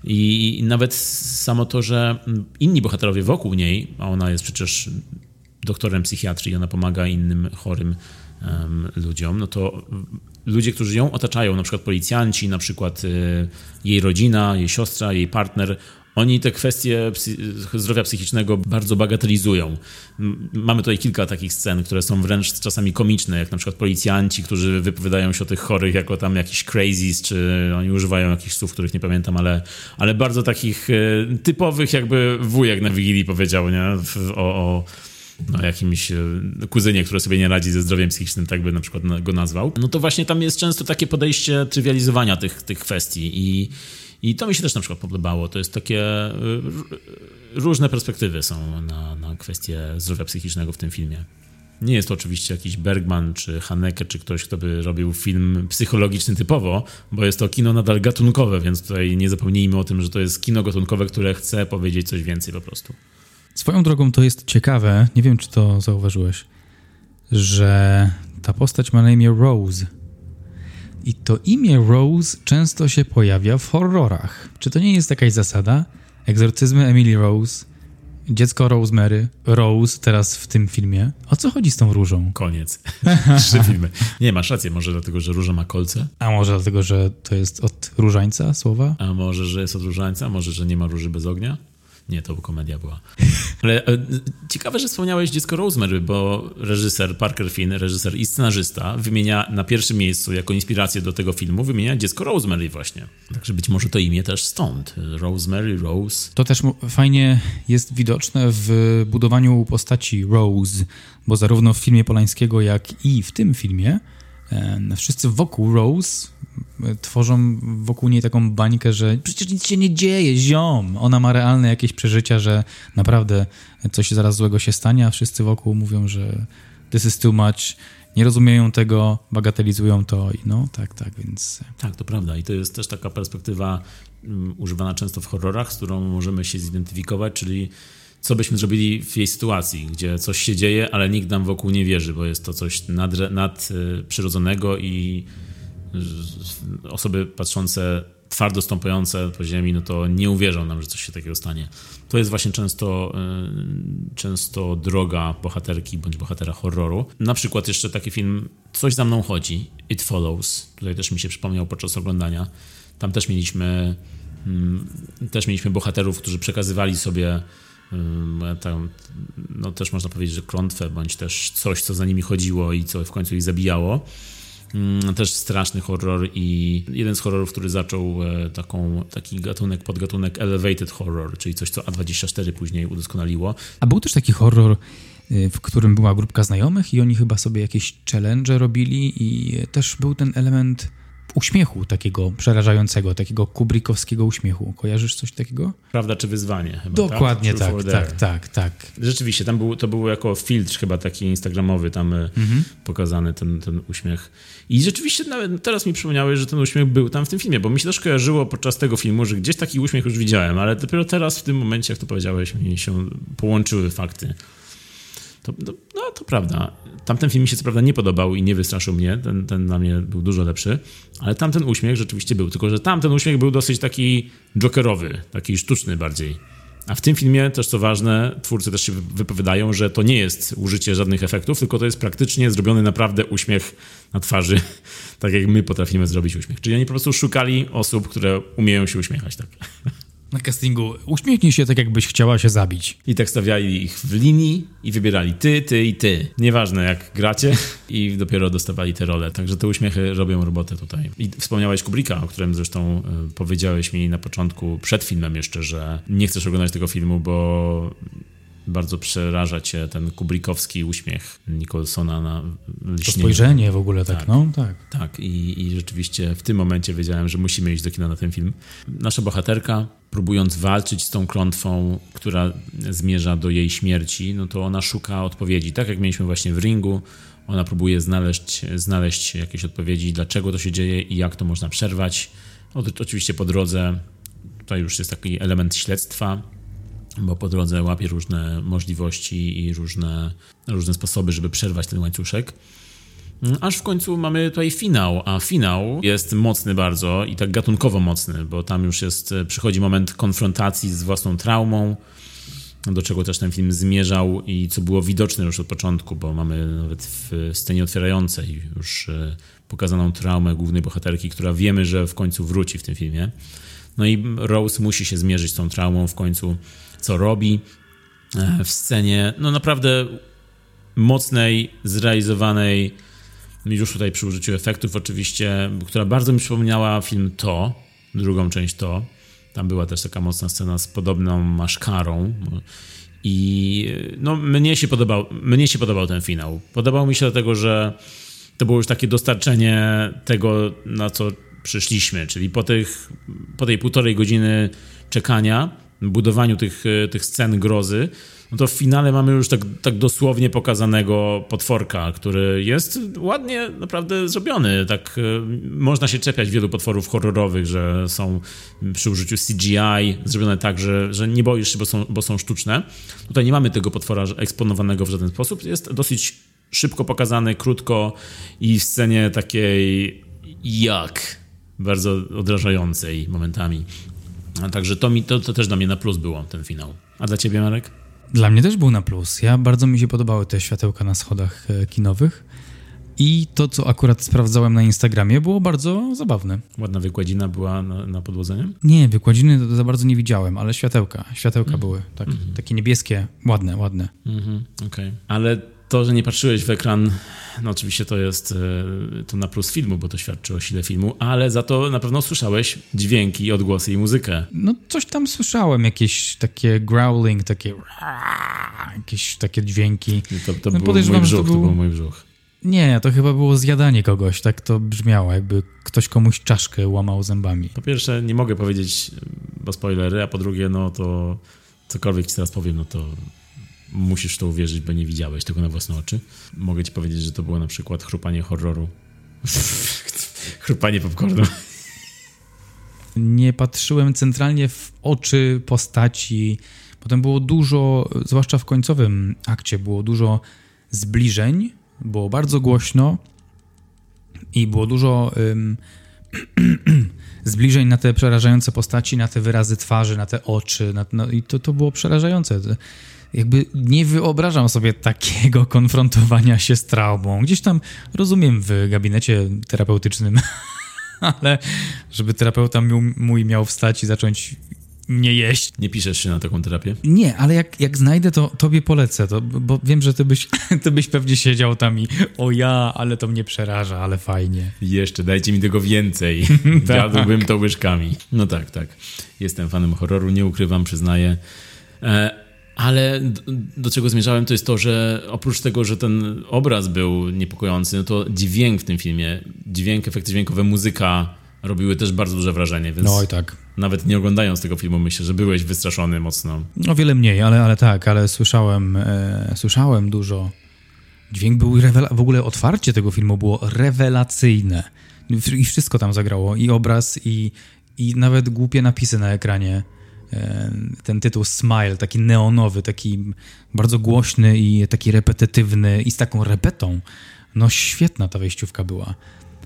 I nawet samo to, że inni bohaterowie wokół niej, a ona jest przecież doktorem psychiatrii, ona pomaga innym chorym ludziom, no to ludzie, którzy ją otaczają, na przykład policjanci, na przykład y, jej rodzina, jej siostra, jej partner, oni te kwestie zdrowia psychicznego bardzo bagatelizują. Mamy tutaj kilka takich scen, które są wręcz czasami komiczne, jak na przykład policjanci, którzy wypowiadają się o tych chorych jako tam jakiś crazies, czy oni używają jakichś słów, których nie pamiętam, ale, ale bardzo takich e, typowych, jakby wujek na Wigilii powiedział, nie? O, o no, jakimś e, kuzynie, który sobie nie radzi ze zdrowiem psychicznym, tak by na przykład go nazwał. No to właśnie tam jest często takie podejście trywializowania tych, tych kwestii i i to mi się też na przykład podobało. To jest takie. Różne perspektywy są na, na kwestię zdrowia psychicznego w tym filmie. Nie jest to oczywiście jakiś Bergman czy Haneke, czy ktoś, kto by robił film psychologiczny typowo, bo jest to kino nadal gatunkowe, więc tutaj nie zapomnijmy o tym, że to jest kino gatunkowe, które chce powiedzieć coś więcej po prostu. Swoją drogą to jest ciekawe, nie wiem czy to zauważyłeś, że ta postać ma na imię Rose i to imię Rose często się pojawia w horrorach. Czy to nie jest jakaś zasada? Egzorcyzmy Emily Rose, dziecko Rosemary, Rose teraz w tym filmie. O co chodzi z tą różą? Koniec. *laughs* Trzy filmy. Nie, masz rację, może dlatego, że róża ma kolce? A może dlatego, że to jest od różańca słowa? A może, że jest od różańca? Może, że nie ma róży bez ognia? Nie, to komedia była. Ale e, ciekawe, że wspomniałeś dziecko Rosemary, bo reżyser Parker Finn, reżyser i scenarzysta, wymienia na pierwszym miejscu jako inspirację do tego filmu, wymienia dziecko Rosemary właśnie. Także być może to imię też stąd. Rosemary, Rose. To też fajnie jest widoczne w budowaniu postaci Rose, bo zarówno w filmie Polańskiego, jak i w tym filmie wszyscy wokół Rose tworzą wokół niej taką bańkę, że przecież nic się nie dzieje, ziom. Ona ma realne jakieś przeżycia, że naprawdę coś zaraz złego się stanie, a wszyscy wokół mówią, że this is too much, nie rozumieją tego, bagatelizują to i no, tak, tak, więc... Tak, to prawda i to jest też taka perspektywa um, używana często w horrorach, z którą możemy się zidentyfikować, czyli co byśmy zrobili w jej sytuacji, gdzie coś się dzieje, ale nikt nam wokół nie wierzy, bo jest to coś nadprzyrodzonego nad, i osoby patrzące twardo stąpające po ziemi, no to nie uwierzą nam, że coś się takiego stanie. To jest właśnie często, y, często droga bohaterki bądź bohatera horroru. Na przykład jeszcze taki film Coś za mną chodzi, It Follows. Tutaj też mi się przypomniał podczas oglądania. Tam też mieliśmy mm, też mieliśmy bohaterów, którzy przekazywali sobie tam, no też można powiedzieć, że klątwę, bądź też coś, co za nimi chodziło i co w końcu ich zabijało. Też straszny horror i jeden z horrorów, który zaczął e, taką, taki gatunek, podgatunek elevated horror, czyli coś, co A24 później udoskonaliło. A był też taki horror, y, w którym była grupka znajomych i oni chyba sobie jakieś challenge robili i też był ten element uśmiechu takiego przerażającego, takiego kubrikowskiego uśmiechu. Kojarzysz coś takiego? Prawda czy wyzwanie? Chyba, Dokładnie tak, tak, tak, tak, tak. Rzeczywiście, tam był, to był jako filtr chyba taki instagramowy tam e, mhm. pokazany ten, ten uśmiech. I rzeczywiście nawet teraz mi przypomniałeś, że ten uśmiech był tam w tym filmie, bo mi się też kojarzyło podczas tego filmu, że gdzieś taki uśmiech już widziałem, ale dopiero teraz w tym momencie, jak to powiedziałeś, mi się połączyły fakty. To, to, no, to prawda. Tamten film mi się co prawda nie podobał i nie wystraszył mnie, ten, ten dla mnie był dużo lepszy, ale tamten uśmiech rzeczywiście był, tylko że tamten uśmiech był dosyć taki jokerowy, taki sztuczny bardziej. A w tym filmie też co ważne, twórcy też się wypowiadają, że to nie jest użycie żadnych efektów, tylko to jest praktycznie zrobiony naprawdę uśmiech na twarzy, *laughs* tak jak my potrafimy zrobić uśmiech. Czyli oni po prostu szukali osób, które umieją się uśmiechać tak. *laughs* na castingu uśmiechnij się tak, jakbyś chciała się zabić. I tak stawiali ich w linii i wybierali ty, ty i ty. Nieważne jak gracie i dopiero dostawali te role. Także te uśmiechy robią robotę tutaj. I wspomniałeś Kubricka, o którym zresztą y, powiedziałeś mi na początku, przed filmem jeszcze, że nie chcesz oglądać tego filmu, bo bardzo przeraża cię ten kubrikowski uśmiech Nicholsona na lśnieniu. To spojrzenie w ogóle, tak, tak no? Tak. Tak, I, i rzeczywiście w tym momencie wiedziałem, że musimy iść do kina na ten film. Nasza bohaterka, próbując walczyć z tą klątwą, która zmierza do jej śmierci, no to ona szuka odpowiedzi. Tak jak mieliśmy właśnie w ringu, ona próbuje znaleźć, znaleźć jakieś odpowiedzi, dlaczego to się dzieje i jak to można przerwać. Oczywiście po drodze tutaj już jest taki element śledztwa, bo po drodze łapie różne możliwości i różne, różne sposoby, żeby przerwać ten łańcuszek. Aż w końcu mamy tutaj finał, a finał jest mocny bardzo i tak gatunkowo mocny, bo tam już jest, przychodzi moment konfrontacji z własną traumą. do czego też ten film zmierzał i co było widoczne już od początku, bo mamy nawet w scenie otwierającej już e, pokazaną traumę głównej bohaterki, która wiemy, że w końcu wróci w tym filmie. No i Rose musi się zmierzyć z tą traumą w końcu, co robi e, w scenie, no naprawdę mocnej, zrealizowanej, już tutaj przy użyciu efektów oczywiście, która bardzo mi przypomniała film To, drugą część To. Tam była też taka mocna scena z podobną maszkarą. I no, mnie się podobał, mnie się podobał ten finał. Podobał mi się dlatego, że to było już takie dostarczenie tego, na co przyszliśmy, czyli po, tych, po tej półtorej godziny czekania, budowaniu tych, tych scen grozy, no to w finale mamy już tak, tak dosłownie pokazanego potworka, który jest ładnie naprawdę zrobiony. Tak y, można się czepiać wielu potworów horrorowych, że są przy użyciu CGI zrobione tak, że, że nie boisz się, bo są, bo są sztuczne. Tutaj nie mamy tego potwora eksponowanego w żaden sposób. Jest dosyć szybko pokazany, krótko i w scenie takiej jak bardzo odrażającej momentami. A także to, mi, to, to też dla mnie na plus było, ten finał. A dla ciebie, Marek? Dla mnie też był na plus. Ja bardzo mi się podobały te światełka na schodach e, kinowych. I to, co akurat sprawdzałem na Instagramie, było bardzo zabawne. Ładna wykładzina była na, na podłodzeniu? Nie, wykładziny za bardzo nie widziałem, ale światełka. Światełka mm. były tak, mm -hmm. takie niebieskie, ładne, ładne. Mm -hmm. Okej. Okay. Ale to, że nie patrzyłeś w ekran, no oczywiście to jest e, to na plus filmu, bo to świadczy o sile filmu, ale za to na pewno słyszałeś dźwięki, odgłosy i muzykę. No coś tam słyszałem, jakieś takie growling, takie jakieś takie dźwięki. to, to, no, był mój brzuch, to, był... to był mój brzuch. Nie, to chyba było zjadanie kogoś, tak to brzmiało, jakby ktoś komuś czaszkę łamał zębami. Po pierwsze, nie mogę powiedzieć, bo spoilery, a po drugie, no to cokolwiek ci teraz powiem, no to musisz to uwierzyć, bo nie widziałeś tego na własne oczy. Mogę ci powiedzieć, że to było na przykład chrupanie horroru. *laughs* chrupanie popcornu. Nie patrzyłem centralnie w oczy postaci. Potem było dużo, zwłaszcza w końcowym akcie, było dużo zbliżeń, było bardzo głośno i było dużo um, *clears throat* zbliżeń na te przerażające postaci, na te wyrazy twarzy, na te oczy. Na, no, I to, to było przerażające jakby nie wyobrażam sobie takiego *laughs* konfrontowania się z traumą. Gdzieś tam rozumiem w gabinecie terapeutycznym, *laughs* ale żeby terapeuta mój miał wstać i zacząć mnie jeść. Nie piszesz się na taką terapię? Nie, ale jak, jak znajdę, to tobie polecę, to, bo wiem, że ty byś, *laughs* ty byś pewnie siedział tam i o ja, ale to mnie przeraża, ale fajnie. Jeszcze, dajcie mi tego więcej. tak. Jadłbym to łyżkami. No tak, tak. Jestem fanem horroru, nie ukrywam, przyznaję. Ale do, do, czego zmierzałem, to jest to, że oprócz tego, że ten obraz był niepokojący, no to dźwięk w tym filmie, dźwięk, efekty dźwiękowe, muzyka robiły też bardzo duże wrażenie, więc no i tak. nawet nie oglądając tego filmu myślę, że byłeś wystraszony mocno. O wiele mniej, ale, ale tak, ale słyszałem, e, słyszałem dużo. Dźwięk był rewela- w ogóle otwarcie tego filmu było rewelacyjne. I wszystko tam zagrało, i obraz, i, i nawet głupie napisy na ekranie ten tytuł Smile, taki neonowy, taki bardzo głośny i taki repetytywny i z taką repetą. No świetna ta wejściówka była.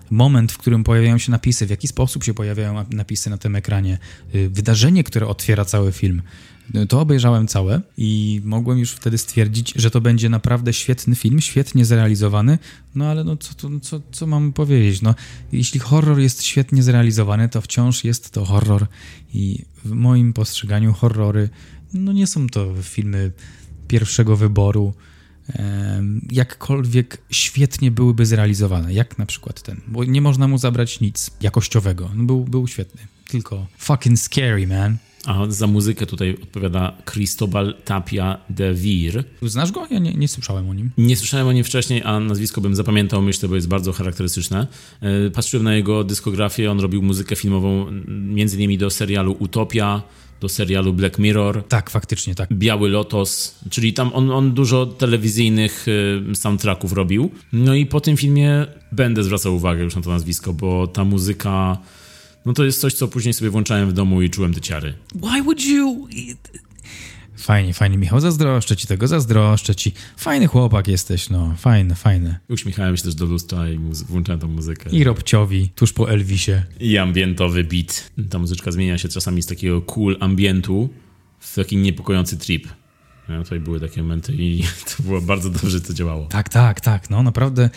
Moment, w którym pojawiają się napisy, w jaki sposób się pojawiają napisy na tym ekranie, y, wydarzenie, które otwiera cały film. To obejrzałem całe i mogłem już wtedy stwierdzić, że to będzie naprawdę świetny film, świetnie zrealizowany. No ale no co, to, co, co mam powiedzieć? No, jeśli horror jest świetnie zrealizowany, to wciąż jest to horror i w moim postrzeganiu horrory no nie są to filmy pierwszego wyboru. Jakkolwiek świetnie byłyby zrealizowane, jak na przykład ten, bo nie można mu zabrać nic jakościowego. No, był, był świetny, tylko fucking scary, man. A za muzykę tutaj odpowiada Cristobal Tapia de Vir. Znasz go? Ja nie, nie, słyszałem o nim. Nie słyszałem o nim wcześniej, a nazwisko bym zapamiętał, myślę, bo jest bardzo charakterystyczne. E, patrzyłem na jego dyskografię, on robił muzykę filmową między innymi do serialu Utopia, do serialu Black Mirror. Tak, faktycznie, tak. Biały Lotos, czyli tam on, on dużo telewizyjnych e, soundtracków robił. No i po tym filmie będę zwracał uwagę już na to nazwisko, bo ta muzyka no to jest coś, co później sobie włączałem w domu i czułem te ciary. Why would you... Fajnie, fajnie, Michał, zazdroszczę ci tego, zazdroszczę ci. Fajny chłopak jesteś, no, fajny, fajny. Uśmiechałem się też do lustra i włączałem tą muzykę. I Robciowi, tuż po Elvisie. I ambientowy beat. Ta muzyczka zmienia się czasami z takiego cool ambientu w taki niepokojący trip. Nie? Tutaj były takie momenty i *laughs* to było bardzo dobrze, to działało. Tak, tak, tak. No naprawdę,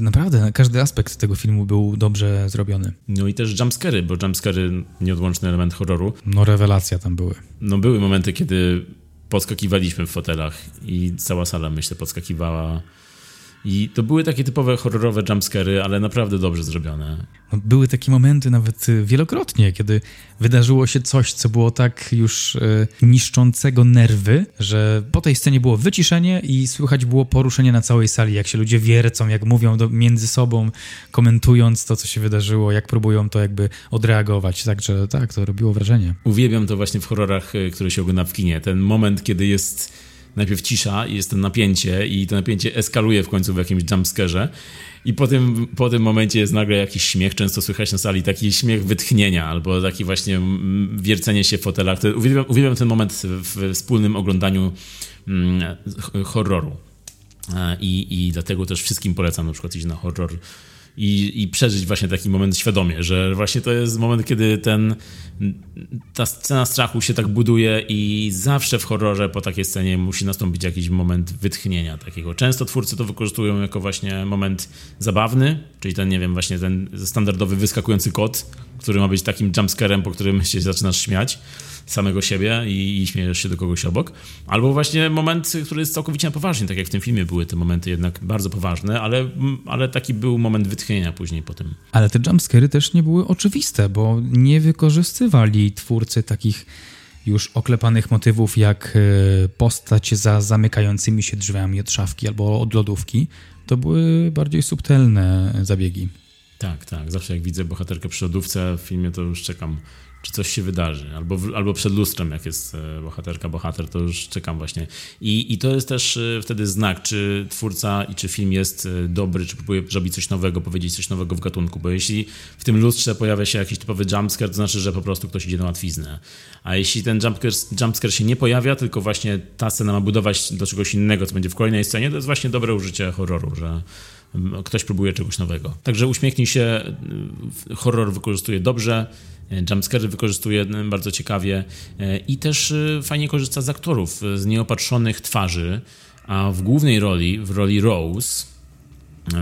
naprawdę każdy aspekt tego filmu był dobrze zrobiony. No i też jumpscary, bo jumpscary nieodłączny element horroru. No rewelacja tam były. No były momenty, kiedy podskakiwaliśmy w fotelach i cała sala, myślę, podskakiwała i to były takie typowe horrorowe jumpscary, ale naprawdę dobrze zrobione. No, były takie momenty nawet y, wielokrotnie, kiedy wydarzyło się coś, co było tak już e, niszczącego nerwy, że po tej scenie było wyciszenie i słychać było poruszenie na całej sali, jak się ludzie wiercą, jak mówią do, między sobą, komentując to, co się wydarzyło, jak próbują to jakby odreagować. Także tak, to robiło wrażenie. Uwielbiam to właśnie w horrorach, y, które się ogląda w kinie. Ten moment, kiedy jest najpierw cisza i jest to napięcie i to napięcie eskaluje w końcu w jakimś jumpscarze i po tym, po tym momencie jest nagle jakiś śmiech, często słychać na sali taki śmiech wytchnienia albo taki właśnie wiercenie się w fotelach. Uwielbiam, uwielbiam ten moment w wspólnym oglądaniu mm, horroru. I, I dlatego też wszystkim polecam na przykład iść na horror i, i przeżyć właśnie taki moment świadomie, że właśnie to jest moment, kiedy ten, ta scena strachu się tak buduje i zawsze w horrorze po takiej scenie musi nastąpić jakiś moment wytchnienia takiego. Często twórcy to wykorzystują jako właśnie moment zabawny, czyli ten, nie wiem, właśnie ten standardowy wyskakujący kot, który ma być takim jumpscarem, po którym się zaczynasz śmiać samego siebie i, i śmiejesz się do kogoś obok. Albo właśnie moment, który jest całkowicie na poważnie, tak jak w tym filmie były te momenty jednak bardzo poważne, ale, ale taki był moment wytchnienia później po tym. Ale te jumpscary też nie były oczywiste, bo nie wykorzystywali twórcy takich już oklepanych motywów jak e, postać za zamykającymi się drzwiami od szafki albo od lodówki. To były bardziej subtelne zabiegi. Tak, tak. Zawsze jak widzę bohaterkę przy lodówce w filmie, to już czekam czy coś się wydarzy, albo, albo przed lustrem, jak jest e, bohaterka, bohater, to już czekam właśnie. I, I to jest też e, wtedy znak, czy twórca i czy film jest e, dobry, czy próbuje zrobić coś nowego, powiedzieć coś nowego w gatunku, bo jeśli w tym lustrze pojawia się jakiś typowy jumpscare, to znaczy, że po prostu ktoś idzie na łatwiznę. A jeśli ten jumpscare, jumpscare się nie pojawia, tylko właśnie ta scena ma budować do czegoś innego, co będzie w kolejnej scenie, to jest właśnie dobre użycie horroru, że ktoś próbuje czegoś nowego. Także uśmiechnij się, horror wykorzystuje dobrze, jumpscare wykorzystuje bardzo ciekawie i też fajnie korzysta z aktorów, z nieopatrzonych twarzy, a w głównej roli, w roli Rose,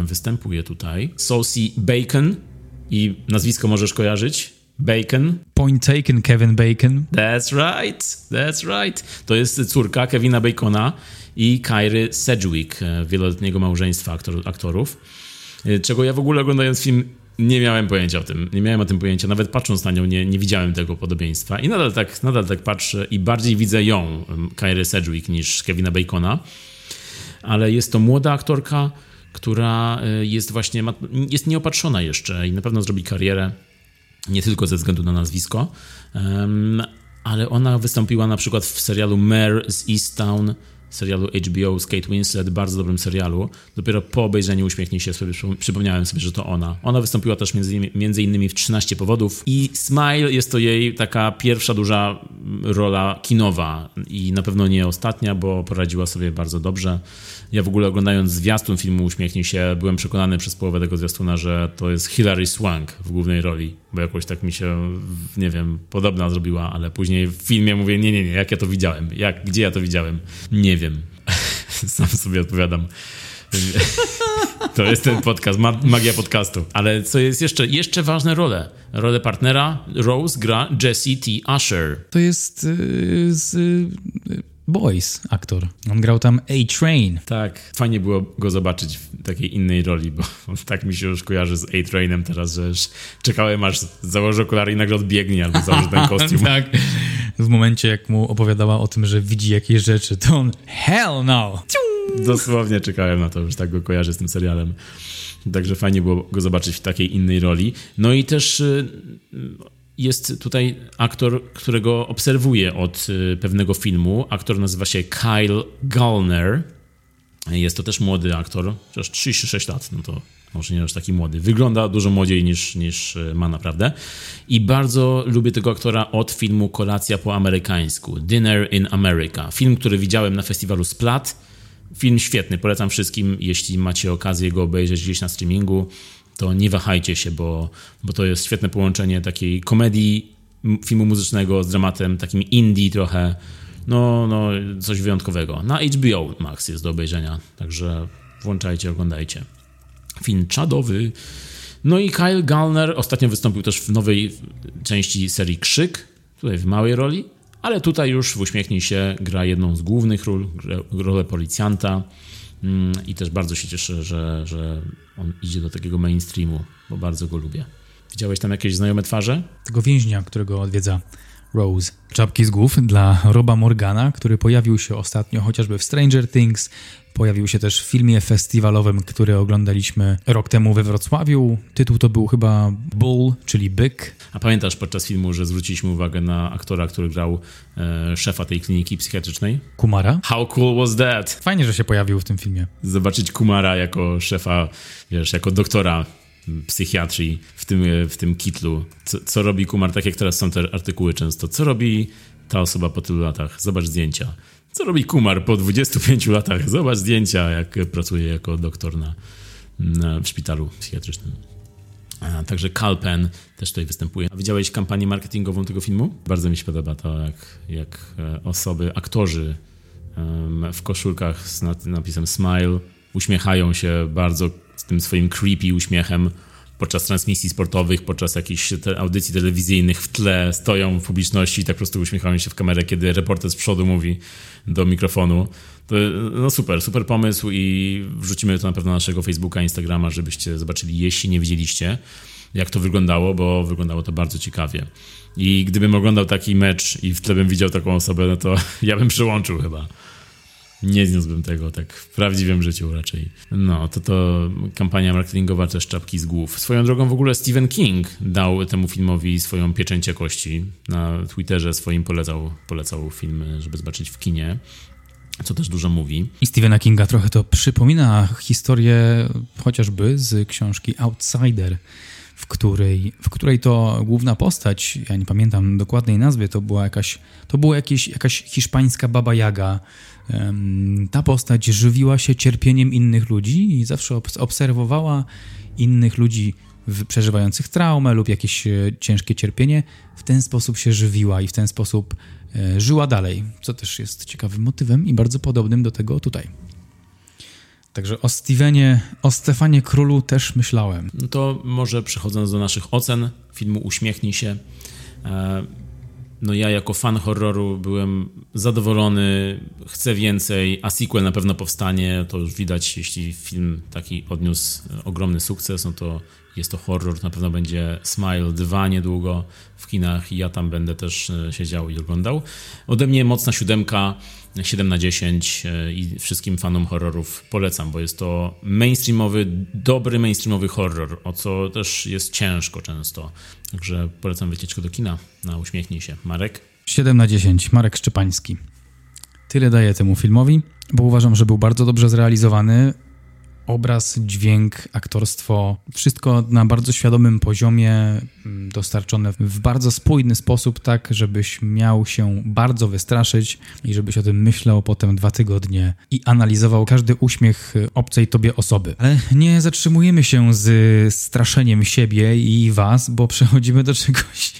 występuje tutaj Saucy Bacon i nazwisko możesz kojarzyć? Bacon. Point taken, Kevin Bacon. That's right, that's right. To jest córka Kevina Bacona i Kyry Sedgwick, wieloletniego małżeństwa aktor, aktorów. Czego ja w ogóle oglądając film nie miałem pojęcia o tym. Nie miałem o tym pojęcia. Nawet patrząc na nią, nie, nie widziałem tego podobieństwa. I nadal tak, nadal tak patrzę i bardziej widzę ją, Kyrę Sedgwick, niż Kevina Bacona. Ale jest to młoda aktorka, która y, jest właśnie, jest nieopatrzona jeszcze i na pewno zrobi karierę. Nie tylko ze względu na nazwisko, ale ona wystąpiła na przykład w serialu Mare z Easttown serialu HBO z Kate Winslet, bardzo dobrym serialu. Dopiero po obejrzeniu Uśmiechnij się sobie przypomniałem sobie, że to ona. Ona wystąpiła też między, między innymi w 13 powodów i Smile jest to jej taka pierwsza duża rola kinowa i na pewno nie ostatnia, bo poradziła sobie bardzo dobrze. Ja w ogóle oglądając zwiastun filmu Uśmiechnij się, byłem przekonany przez połowę tego zwiastuna, że to jest Hilary Swank w głównej roli, bo jakoś tak mi się, nie wiem, podobna zrobiła, ale później w filmie mówię, nie, nie, nie, jak ja to widziałem, jak, gdzie ja to widziałem, nie wiem. *laughs* Sam sobie odpowiadam. *laughs* To jest ten podcast, magia podcastu. Ale co jest jeszcze, jeszcze ważne role. Rolę partnera Rose gra Jesse T. Usher. To jest yy, z yy, Boys aktor. On grał tam A-Train. Tak, fajnie było go zobaczyć w takiej innej roli, bo *laughs* tak mi się już kojarzy z A-Trainem teraz, że już czekałem aż założy okulary i nagle odbiegnie albo założy ten *laughs* kostium. tak. W momencie jak mu opowiadała o tym, że widzi jakieś rzeczy, to on hell no! Dosłownie czekałem na to, już tak go kojarzę z tym serialem. Także fajnie było go zobaczyć w takiej innej roli. No i też y, jest tutaj aktor, którego obserwuję od y, pewnego filmu. Aktor nazywa się Kyle Gallner. Jest to też młody aktor, chociaż 36 lat, no to może nie aż taki młody. Wygląda dużo młodziej niż, niż y, ma naprawdę. I bardzo lubię tego aktora od filmu Kolacja po amerykańsku, Dinner in America. Film, który widziałem na festiwalu Splat. Film świetny, polecam wszystkim, jeśli macie okazję go obejrzeć gdzieś na streamingu to nie wahajcie się, bo, bo to jest świetne połączenie takiej komedii filmu muzycznego z dramatem, takim indie trochę. no, no coś wyjątkowego. Na HBO Max jest do obejrzenia, także włączajcie, oglądajcie. Film czadowy. No i Kyle Gallner ostatnio wystąpił też w nowej części serii Krzyk, tutaj w małej roli, ale tutaj już w Uśmiechnij się gra jedną z głównych ról, rolę policjanta i też bardzo się cieszę, że, że on idzie do takiego mainstreamu, bo bardzo go lubię. Widziałeś tam jakieś znajome twarze? Tego więźnia, którego odwiedza Rose. Czapki z głów dla Roba Morgana, który pojawił się ostatnio chociażby w Stranger Things, pojawił się też w filmie festiwalowym, który oglądaliśmy rok temu we Wrocławiu. Tytuł to był chyba Bull, czyli byk. A pamiętasz podczas filmu, że zwróciliśmy uwagę na aktora, który grał e, szefa tej kliniki psychiatrycznej? Kumara? How cool was that? Fajnie, że się pojawił w tym filmie. Zobaczyć Kumara jako szefa, wiesz, jako doktora psychiatrii w tym, w tym kitlu. Co, co robi Kumar, tak jak teraz są te artykuły często. Co robi ta osoba po tylu latach? Zobacz zdjęcia. Co robi Kumar po 25 latach? Zobacz zdjęcia, jak pracuje jako doktor na, na w szpitalu psychiatrycznym. A, także Calpen też tutaj występuje. A widziałeś kampanię marketingową tego filmu? Bardzo mi się podoba to, jak, jak e, osoby, aktorzy um, w koszulkach z napisem Smile uśmiechają się bardzo z tym swoim creepy uśmiechem podczas transmisji sportowych, podczas jakichś te audycji telewizyjnych w tle stoją w publiczności i tak po prostu uśmiechają się w kamerę, kiedy reporter z przodu mówi do mikrofonu. To, no super, super pomysł i wrzucimy to na pewno na naszego Facebooka, Instagrama, żebyście zobaczyli, jeśli nie widzieliście, jak to wyglądało, bo wyglądało to bardzo ciekawie. I gdybym oglądał taki mecz i w tle bym widział taką osobę, no to *laughs* ja bym przyłączył chyba nie zniósłbym tego tak w prawdziwym życiu raczej. No, to to kampania marketingowa też czapki z głów. Swoją drogą w ogóle Stephen King dał temu filmowi swoją pieczęć jakości. Na Twitterze swoim polecał, polecał film, żeby zobaczyć w kinie co też dużo mówi. I Stephena Kinga trochę to przypomina historię chociażby z książki Outsider, w której, w której to główna postać, ja nie pamiętam dokładnej nazwy, to była jakaś, to była jakieś, jakaś hiszpańska baba Jaga, ta postać żywiła się cierpieniem innych ludzi i zawsze obserwowała innych ludzi przeżywających traumę lub jakieś e, ciężkie cierpienie. W ten sposób się żywiła i w ten sposób e, żyła dalej, co też jest ciekawym motywem i bardzo podobnym do tego tutaj. Także o Stevenie, o Stefanie Królu też myślałem. No to może przechodząc do naszych ocen filmu Uśmiechnij się. E, no ja jako fan horroru byłem zadowolony, chcę więcej, a sequel na pewno powstanie, to już widać, jeśli film taki odniósł ogromny sukces, no to jest to horror, na pewno będzie Smile 2 niedługo w kinach i ja tam będę też e, siedział i oglądał. Ode mnie mocna siódemka, 7 na 10 e, i wszystkim fanom horrorów polecam, bo jest to mainstreamowy, dobry mainstreamowy horror, o co też jest ciężko często. Także polecam wycieczkę do kina na Uśmiechnij się. Marek? 7 na 10, Marek Szczepański. Tyle daję temu filmowi, bo uważam, że był bardzo dobrze zrealizowany obraz, dźwięk, aktorstwo, wszystko na bardzo świadomym poziomie, mm, dostarczone w bardzo spójny sposób, tak żebyś miał się bardzo wystraszyć i żebyś o tym myślał potem dwa tygodnie i analizował każdy uśmiech obcej tobie osoby. Ale nie zatrzymujemy się z straszeniem siebie i was, bo przechodzimy do czegoś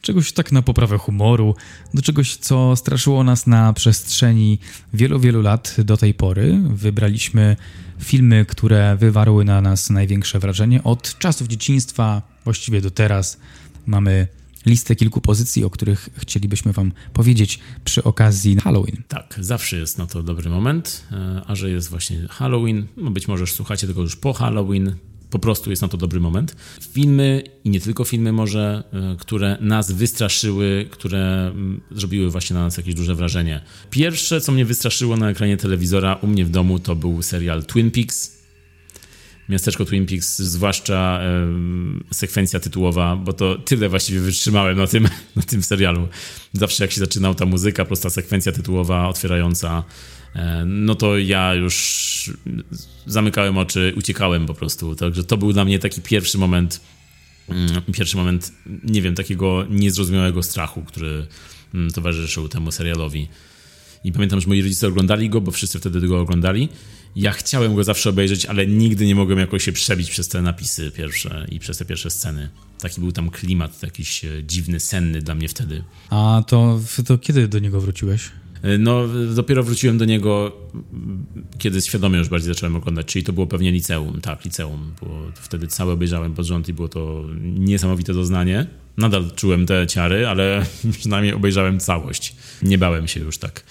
czegoś tak na poprawę humoru, do czegoś, co straszyło nas na przestrzeni wielu, wielu lat do tej pory. Wybraliśmy filmy, które wywarły na nas największe wrażenie od czasów dzieciństwa, właściwie do teraz. Mamy listę kilku pozycji, o których chcielibyśmy Wam powiedzieć przy okazji Halloween. Tak, zawsze jest na to dobry moment, e, a że jest właśnie Halloween, no być może słuchacie tego już po Halloween, po prostu jest na to dobry moment. Filmy i nie tylko filmy może, e, które nas wystraszyły, które mm, zrobiły właśnie na nas jakieś duże wrażenie. Pierwsze, co mnie wystraszyło na ekranie telewizora u mnie w domu, to był serial Twin Peaks. Miasteczko Twin Peaks, zwłaszcza sekwencja tytułowa, bo to tyle właściwie wytrzymałem na tym, *laughs* na tym serialu. Zawsze jak się zaczynał ta muzyka, prosta sekwencja tytułowa otwierająca no to ja już zamykałem oczy, uciekałem po prostu. Także to był dla mnie taki pierwszy moment, mm, pierwszy moment, nie wiem, takiego niezrozumiałego strachu, który mm, towarzyszył temu serialowi. I pamiętam, że moi rodzice oglądali go, bo wszyscy wtedy go oglądali. Ja chciałem go zawsze obejrzeć, ale nigdy nie mogłem jakoś się przebić przez te napisy pierwsze i przez te pierwsze sceny. Taki był tam klimat, jakiś e, dziwny, senny dla mnie wtedy. A to, to kiedy do niego wróciłeś? No, dopiero wróciłem do niego, kiedy świadomie już bardziej zacząłem oglądać, czyli to było pewnie liceum, tak, liceum, bo wtedy całe obejrzałem pod rząd i było to niesamowite doznanie. Nadal czułem te ciary, ale *laughs* przynajmniej obejrzałem całość. Nie bałem się już tak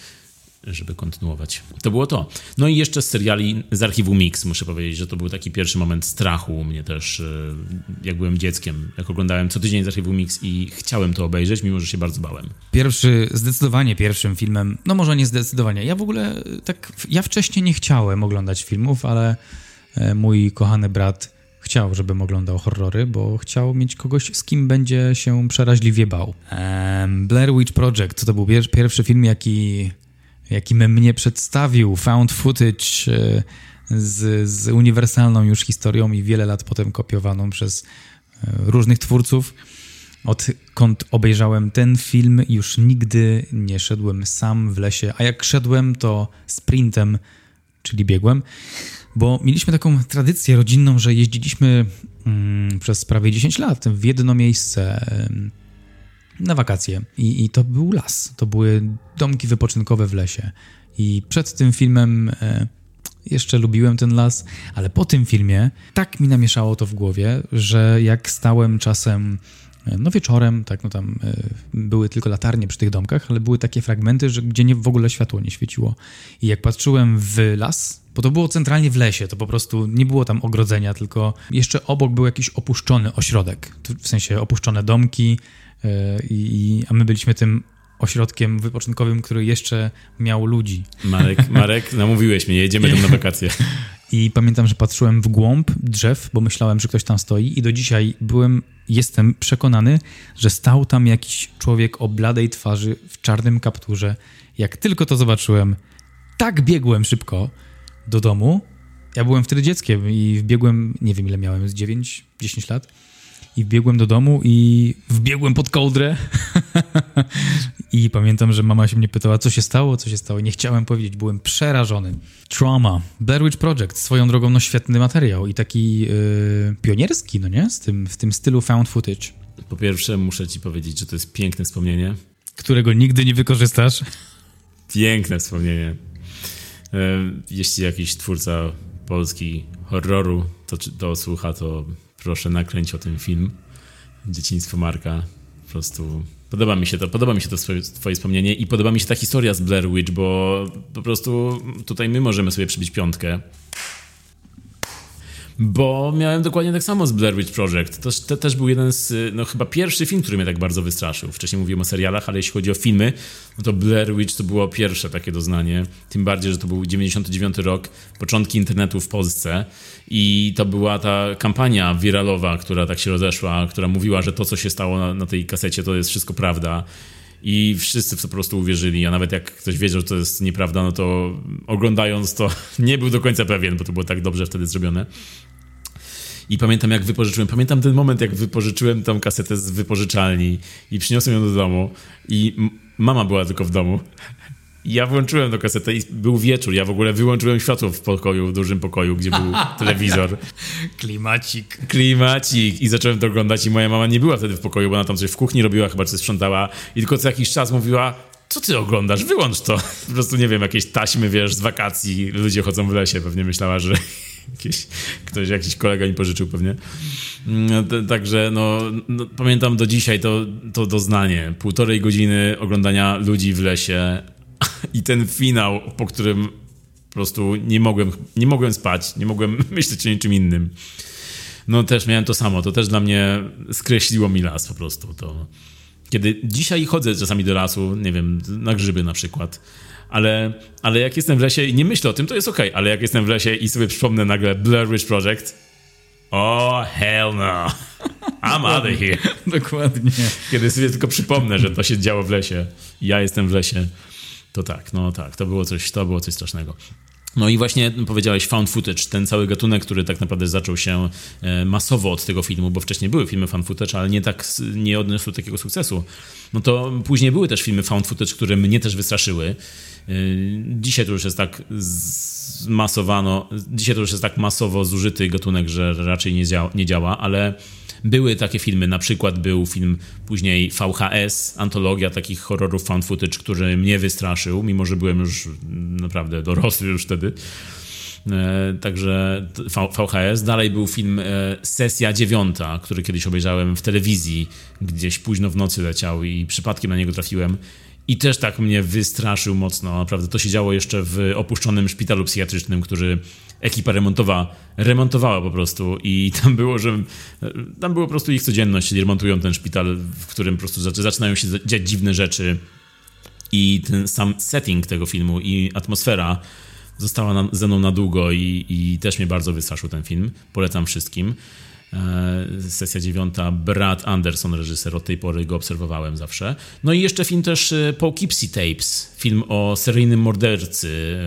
żeby kontynuować. To było to. No i jeszcze z seriali z archiwum Mix, muszę powiedzieć, że to był taki pierwszy moment strachu u mnie też, e, jak byłem dzieckiem, jak oglądałem co tydzień z archiwum Mix i chciałem to obejrzeć, mimo że się bardzo bałem. Pierwszy, zdecydowanie pierwszym filmem, no może nie zdecydowanie, ja w ogóle e, tak, ja wcześniej nie chciałem oglądać filmów, ale e, mój kochany brat chciał, żebym oglądał horrory, bo chciał mieć kogoś, z kim będzie się przeraźliwie bał. Blair Witch Project to był pierwszy film, jaki jakim mnie przedstawił found footage e, z, z uniwersalną już historią i wiele lat potem kopiowaną przez e, różnych twórców. Odkąd obejrzałem ten film, już nigdy nie szedłem sam w lesie, a jak szedłem, to sprintem, czyli biegłem, bo mieliśmy taką tradycję rodzinną, że jeździliśmy mm, przez prawie 10 lat w jedno miejsce na wakacje. I, I, to był las. To były domki wypoczynkowe w lesie. I przed tym filmem e, jeszcze lubiłem ten las, ale po tym filmie tak mi namieszało to w głowie, że jak stałem czasem e, no wieczorem, tak, no tam e, były tylko latarnie przy tych domkach, ale były takie fragmenty, że gdzie nie, w ogóle światło nie świeciło. I jak patrzyłem w las, bo to było centralnie w lesie, to po prostu nie było tam ogrodzenia, tylko jeszcze obok był jakiś opuszczony ośrodek, w sensie opuszczone domki, i, a my byliśmy tym ośrodkiem wypoczynkowym, który jeszcze miał ludzi. Marek, Marek namówiłeś mnie, jedziemy tam na wakacje. *laughs* I pamiętam, że patrzyłem w głąb drzew, bo myślałem, że ktoś tam stoi i do dzisiaj byłem, jestem przekonany, że stał tam jakiś człowiek o bladej twarzy w czarnym kapturze. Jak tylko to zobaczyłem, tak biegłem szybko do domu. Ja byłem wtedy dzieckiem i wbiegłem, nie wiem ile miałem, z 9-10 lat i wbiegłem do domu i wbiegłem pod kołdrę. *laughs* I pamiętam, że mama się mnie pytała, co się stało, co się stało. Nie chciałem powiedzieć, byłem przerażony. Trauma. Blair Witch Project, swoją drogą, no świetny materiał i taki yy, pionierski, no nie? Z tym, w tym stylu found footage. Po pierwsze, muszę ci powiedzieć, że to jest piękne wspomnienie. Którego nigdy nie wykorzystasz. Piękne wspomnienie. Yy, jeśli jakiś twórca polski horroru to, to słucha, to proszę nakręć o ten film. Dzieciństwo Marka. Po prostu podoba mi się to, podoba mi się to swoje, twoje wspomnienie i podoba mi się ta historia z Blair Witch, bo po prostu tutaj my możemy sobie przybić piątkę. Bo miałem dokładnie tak samo z Blair Witch Project. To, to, też był jeden z, no chyba pierwszy film, który mnie tak bardzo wystraszył. Wcześniej mówiłem o serialach, ale jeśli chodzi o filmy, no to Blair Witch to było pierwsze takie doznanie. Tym bardziej, że to był 99 rok, początki internetu w Polsce i to była ta kampania wiralowa, która tak się rozeszła, która mówiła, że to, co się stało na, na tej kasecie, to jest wszystko prawda. I wszyscy w to po prostu uwierzyli, a nawet jak ktoś wiedział, że to jest nieprawda, no to oglądając to *laughs* nie był do końca pewien, bo to było tak dobrze wtedy zrobione. I pamiętam, jak wypożyczyłem, pamiętam ten moment, jak wypożyczyłem tą kasetę z wypożyczalni i przyniosłem ją do domu i mama była tylko w domu. Ja włączyłem tą kasetę i był wieczór. Ja w ogóle wyłączyłem światło w pokoju, w dużym pokoju, gdzie był *laughs* telewizor. Klimacik. Klimacik. I zacząłem to oglądać i moja mama nie była wtedy w pokoju, bo ona tam coś w kuchni robiła, chyba coś sprzątała. I tylko co jakiś czas mówiła, co ty oglądasz? Wyłącz to. *laughs* Po prostu, nie wiem, jakieś taśmy, wiesz, z wakacji. Ludzie chodzą w lesie. Pewnie myślała, że jakieś, ktoś, jakiś kolega mi pożyczył pewnie. No, także no, no, pamiętam do dzisiaj to, to doznanie. Półtorej godziny oglądania ludzi w lesie *laughs* i ten finał, po którym po prostu nie mogłem, nie mogłem spać, nie mogłem *laughs* myśleć o niczym innym. No też miałem to samo, to też dla mnie skreśliło mi las po prostu. To, kiedy dzisiaj chodzę czasami do lasu, nie wiem, na grzyby na przykład, ale, ale jak jestem w lesie i nie myślę o tym, to jest ok, ale jak jestem w lesie i sobie przypomnę nagle Blair Witch Project, oh hell no, I'm out of here. Dokładnie. Kiedy sobie tylko przypomnę, że to się działo w lesie, ja jestem w lesie, to tak, no tak, to było coś, to było coś strasznego. No i właśnie powiedziałeś found footage, ten cały gatunek, który tak naprawdę zaczął się e, masowo od tego filmu, bo wcześniej były filmy found footage, ale nie tak nie odniosły takiego sukcesu. No to później były też filmy found footage, które mnie też wystraszyły. E, dzisiaj to już jest tak zmasowano, dzisiaj to już jest tak masowo zużyty gatunek, że raczej nie, działa, nie działa ale były takie filmy, na przykład był film później VHS, antologia takich horrorów found footage, który mnie wystraszył, mimo że byłem już naprawdę dorosły już wtedy. E, także VHS. Dalej był film e, Sesja Dziewiąta, który kiedyś obejrzałem w telewizji, gdzieś późno w nocy leciał i przypadkiem na niego trafiłem. I też tak mnie wystraszył mocno. Naprawdę to się działo jeszcze w opuszczonym szpitalu psychiatrycznym, który ekipa remontowa remontowała po prostu i *laughs* tam było, że tam było po prostu ich codzienność, czyli remontują ten szpital, w którym po prostu zaczynają się dziać dziwne rzeczy i ten sam setting tego filmu i atmosfera została na, ze mną na długo i, i też mnie bardzo wystraszył ten film. Polecam wszystkim. E, sesja dziewiąta, Brad Anderson, reżyser, od tej pory go obserwowałem zawsze. No i jeszcze film też e, Poughkeepsie Tapes, film o seryjnym mordercy,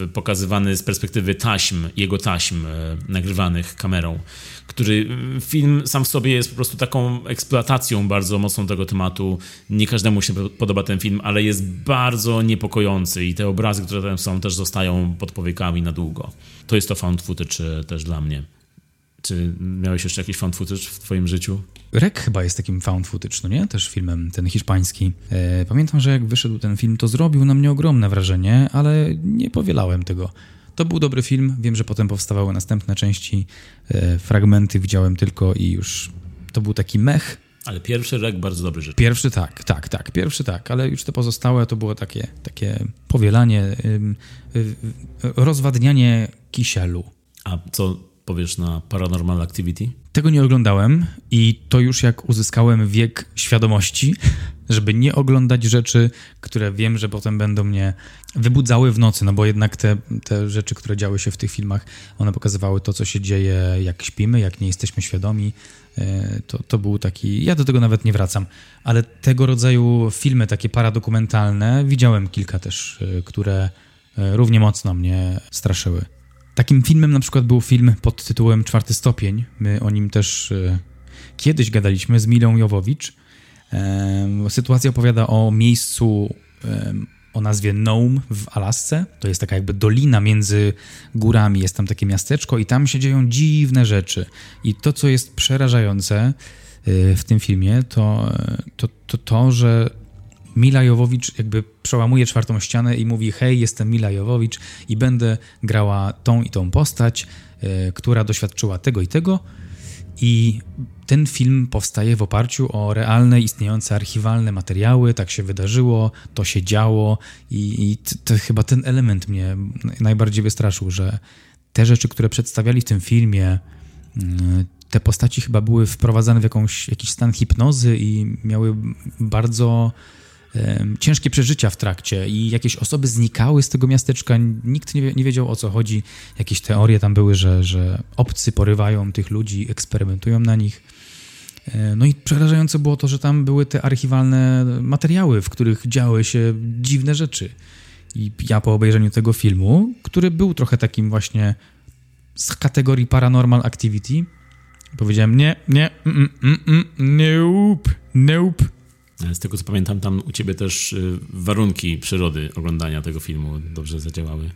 e, pokazywany z perspektywy taśm, jego taśm, nagrywanych kamerą, który film sam w sobie jest po prostu taką eksploatacją bardzo mocną tego tematu. Nie każdemu się podoba ten film, ale jest bardzo niepokojący i te obrazy, które tam są, też zostają pod powiekami na długo. To jest to found footage też dla mnie. Czy miałeś jeszcze jakiś found footage w twoim życiu? Rek chyba jest takim found footage, no nie? Też filmem, ten hiszpański. E, pamiętam, że jak wyszedł ten film, to zrobił na mnie ogromne wrażenie, ale nie powielałem tego. To był dobry film, wiem, że potem powstawały następne części, e, fragmenty widziałem tylko i już to był taki mech. Ale pierwszy rek bardzo dobry rzecz. Pierwszy tak, tak, tak, pierwszy tak, ale już te pozostałe to było takie, takie powielanie, rozwadnianie kisielu. A co powiesz na Paranormal Activity? Tego nie oglądałem i to już jak uzyskałem wiek świadomości, żeby nie oglądać rzeczy, które wiem, że potem będą mnie wybudzały w nocy, no bo jednak te, te rzeczy, które działy się w tych filmach, one pokazywały to, co się dzieje, jak śpimy, jak nie jesteśmy świadomi. E, to, to był taki. Ja do tego nawet nie wracam, ale tego rodzaju filmy, takie paradokumentalne, widziałem kilka też, e, które e, równie mocno mnie straszyły. Takim filmem na przykład był film pod tytułem Czwarty Stopień. My o nim też e, kiedyś gadaliśmy z Milą Jowowicz. E, sytuacja opowiada o miejscu e, o nazwie Nome w Alasce. To jest taka jakby dolina między górami, jest tam takie miasteczko i tam się dzieją dziwne rzeczy. I to, co jest przerażające w tym filmie, to to, to, to że Mila Jowowicz jakby przełamuje czwartą ścianę i mówi: Hej, jestem Mila Jowowicz i będę grała tą i tą postać, y, która doświadczyła tego i tego. I ten film powstaje w oparciu o realne, istniejące archiwalne materiały. Tak się wydarzyło, to się działo, i, i to, chyba ten element mnie najbardziej wystraszył, że te rzeczy, które przedstawiali w tym filmie, y, te postaci chyba były wprowadzane w jakąś, jakiś stan hipnozy i miały bardzo ciężkie przeżycia w trakcie i jakieś osoby znikały z tego miasteczka, nikt nie, nie wiedział o co chodzi. Jakieś teorie tam były, że, że obcy porywają tych ludzi, eksperymentują na nich. E, no i przerażające było to, że tam były te archiwalne materiały, w których działy się dziwne rzeczy. I ja po obejrzeniu tego filmu, który był trochę takim właśnie z kategorii Paranormal Activity, powiedziałem nie, nie, mm, mm, mm, nope, nope. Z tego co pamiętam, tam u ciebie też y, warunki przyrody oglądania tego filmu dobrze zadziałały.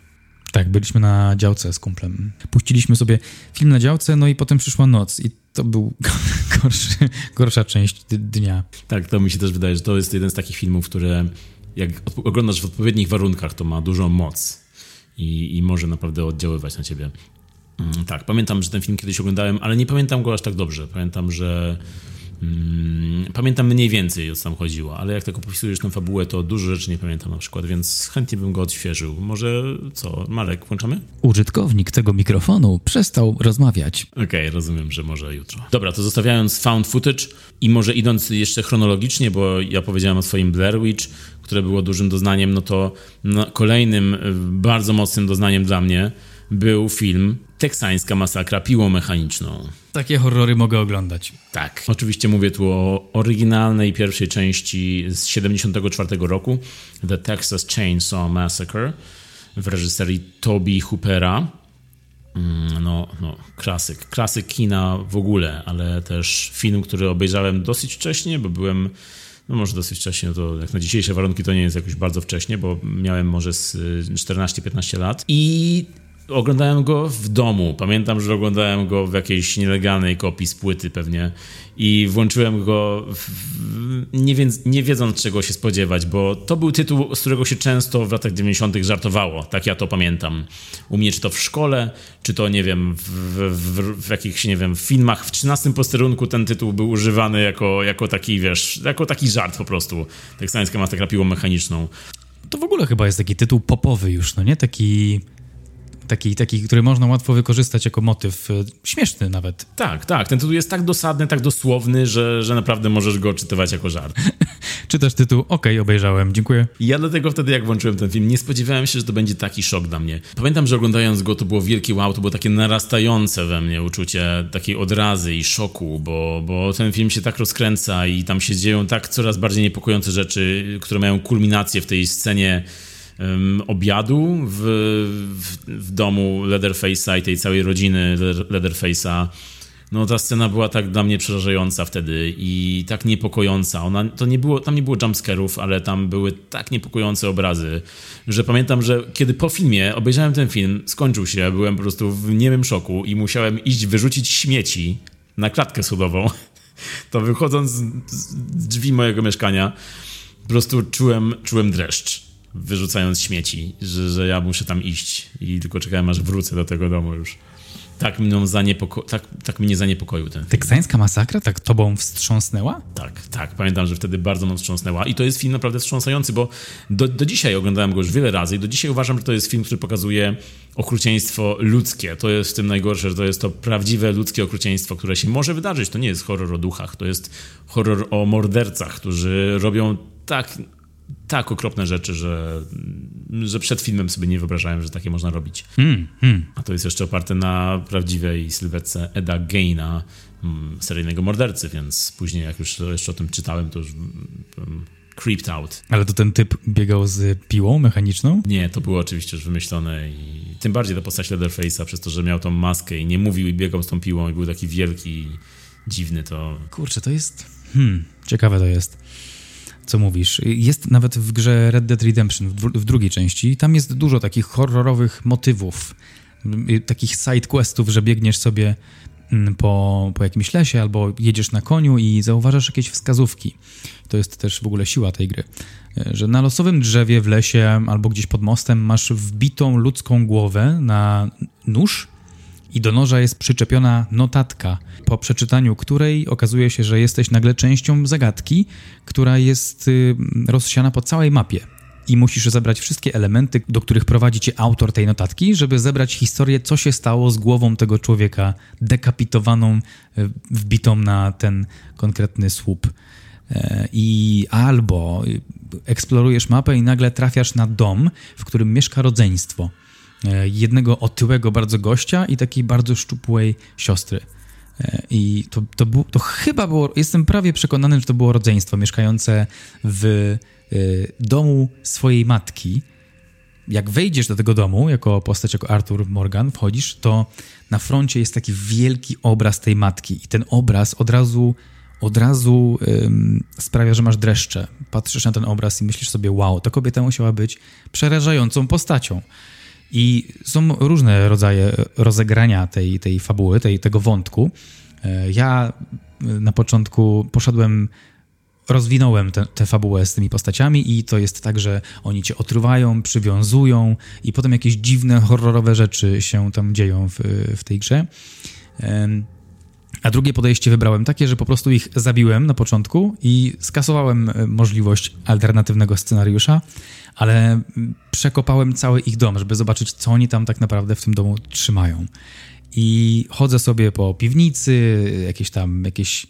Tak, byliśmy na działce z kumplem. Puściliśmy sobie film na działce, no i potem przyszła noc i to był *laughs* gorszy, gorsza część dnia. Tak, to mi się też wydaje, że to jest jeden z takich filmów, które jak oglądasz w odpowiednich warunkach, to ma dużą moc i, i może naprawdę oddziaływać na ciebie. Mm, tak, pamiętam, że ten film kiedyś oglądałem, ale nie pamiętam go aż tak dobrze. Pamiętam, że pamiętam mniej więcej, o co tam chodziło, ale jak tak opisujesz tę fabułę, to dużo rzeczy nie pamiętam na przykład, więc chętnie bym go odświeżył. Może co, Marek, włączamy? Użytkownik tego mikrofonu przestał rozmawiać. Okej, okay, rozumiem, że może jutro. Dobra, to zostawiając found footage i może idąc jeszcze chronologicznie, bo ja powiedziałem o swoim Blair Witch, które było dużym doznaniem, no to kolejnym y, bardzo mocnym doznaniem dla mnie był film Teksańska masakra piłą mechaniczną. Takie horrory mogę oglądać. Tak. Oczywiście mówię tu o oryginalnej pierwszej części z 74 roku, The Texas Chainsaw Massacre w reżyserii Toby Hoopera. Mm, no, no, klasyk. Klasyk kina w ogóle, ale też film, który obejrzałem dosyć wcześnie, bo byłem no może dosyć wcześnie, to jak na dzisiejsze warunki to nie jest jakoś bardzo wcześnie, bo miałem może z 14-15 lat i Oglądałem go w domu. Pamiętam, że oglądałem go w jakiejś nielegalnej kopii z płyty pewnie i włączyłem go w, nie, wiedz, nie wiedząc czego się spodziewać, bo to był tytuł, z którego się często w latach 90. żartowało. Tak ja to pamiętam. U mnie czy to w szkole, czy to nie wiem, w, w, w jakichś, nie wiem, filmach. W 13 posterunku ten tytuł był używany jako, jako taki, wiesz, jako taki żart po prostu. Teksańska masakra piłą mechaniczną. To w ogóle chyba jest taki tytuł popowy już, no nie? Taki taki, taki, który można łatwo wykorzystać jako motyw, e, śmieszny nawet. Tak, tak. Ten tytuł jest tak dosadny, tak dosłowny, że, że naprawdę możesz go czytywać jako żart. *laughs* Czytasz tytuł, okej, okay, obejrzałem, dziękuję. Ja dlatego wtedy, jak włączyłem ten film, nie spodziewałem się, że to będzie taki szok dla mnie. Pamiętam, że oglądając go, to było wielkie wow, to było takie narastające we mnie uczucie takiej odrazy i szoku, bo, bo ten film się tak rozkręca i tam się dzieją tak coraz bardziej niepokojące rzeczy, które mają kulminację w tej scenie um, obiadu w, w, w domu Leatherface'a i tej całej rodziny Leatherface'a. No ta scena była tak dla mnie przerażająca wtedy i tak niepokojąca. Ona, to nie było, tam nie było jumpscarów, ale tam były tak niepokojące obrazy, że pamiętam, że kiedy po filmie obejrzałem ten film, skończył się, byłem po prostu w niemym szoku i musiałem iść wyrzucić śmieci na klatkę sudową. *laughs* To wychodząc z drzwi mojego mieszkania, po prostu czułem, czułem dreszcz wyrzucając śmieci, że, że ja muszę tam iść i tylko czekałem, aż wrócę do tego domu już. Tak, mną zaniepoko- tak, tak mnie zaniepokoił ten film. Teksańska masakra tak tobą wstrząsnęła? Tak, tak. Pamiętam, że wtedy bardzo mną wstrząsnęła. I to jest film naprawdę wstrząsający, bo do, do dzisiaj oglądałem go już wiele razy i do dzisiaj uważam, że to jest film, który pokazuje okrucieństwo ludzkie. To jest w tym najgorsze, że to jest to prawdziwe ludzkie okrucieństwo, które się może wydarzyć. To nie jest horror o duchach, to jest horror o mordercach, którzy robią tak tak okropne rzeczy, że, że przed filmem sobie nie wyobrażałem, że takie można robić. Mm, mm. A to jest jeszcze oparte na prawdziwej sylwetce Eda Gaina, mm, seryjnego mordercy, więc później jak już jeszcze o tym czytałem, to już um, creeped out. Ale to ten typ biegał z piłą mechaniczną? Nie, to było oczywiście już wymyślone i tym bardziej ta postać Leatherface'a, przez to, że miał tą maskę i nie mówił i biegał z tą piłą i był taki wielki, dziwny, to... Kurczę, to jest... Hmm, ciekawe to jest co mówisz. Jest nawet w grze Red Dead Redemption w, drugiej części. Tam jest dużo takich horrorowych motywów, takich side questów, że biegniesz sobie mm, po, po jakimś lesie albo jedziesz na koniu i zauważasz jakieś wskazówki. To jest też w ogóle siła tej gry. Że na losowym drzewie w lesie albo gdzieś pod mostem masz wbitą ludzką głowę na nóż i do noża jest przyczepiona notatka, po przeczytaniu której okazuje się, że jesteś nagle częścią zagadki, która jest y, rozsiana po całej mapie. I musisz zebrać wszystkie elementy, do których prowadzi cię autor tej notatki, żeby zebrać historię, co się stało z głową tego człowieka dekapitowaną, y, wbitą na ten konkretny słup. E, I albo eksplorujesz mapę i nagle trafiasz na dom, w którym mieszka rodzeństwo jednego otyłego bardzo gościa i takiej bardzo szczupłej siostry. E, I to, to, było, to chyba było, jestem prawie przekonany, że to było rodzeństwo mieszkające w e, domu swojej matki. Jak wejdziesz do tego domu, jako postać, jako Arthur Morgan, wchodzisz, to na froncie jest taki wielki obraz tej matki. I ten obraz od razu, od razu sprawia, że masz dreszcze. Patrzysz na ten obraz i myślisz sobie, wow, ta kobieta musiała być przerażającą postacią. I są różne rodzaje rozegrania tej, tej fabuły, tej, tego wątku. E, ja na początku poszedłem rozwinąłem tę fabułę z tymi postaciami i to jest tak, że oni cię otruwają, przywiązują i potem jakieś dziwne, horrorowe rzeczy się tam dzieją w, w tej grze. A drugie podejście wybrałem takie, że po prostu ich zabiłem na początku i skasowałem e, możliwość alternatywnego scenariusza, ale przekopałem cały ich dom, żeby zobaczyć, co oni tam tak naprawdę w tym domu trzymają. I chodzę sobie po piwnicy, jakieś tam, jakieś.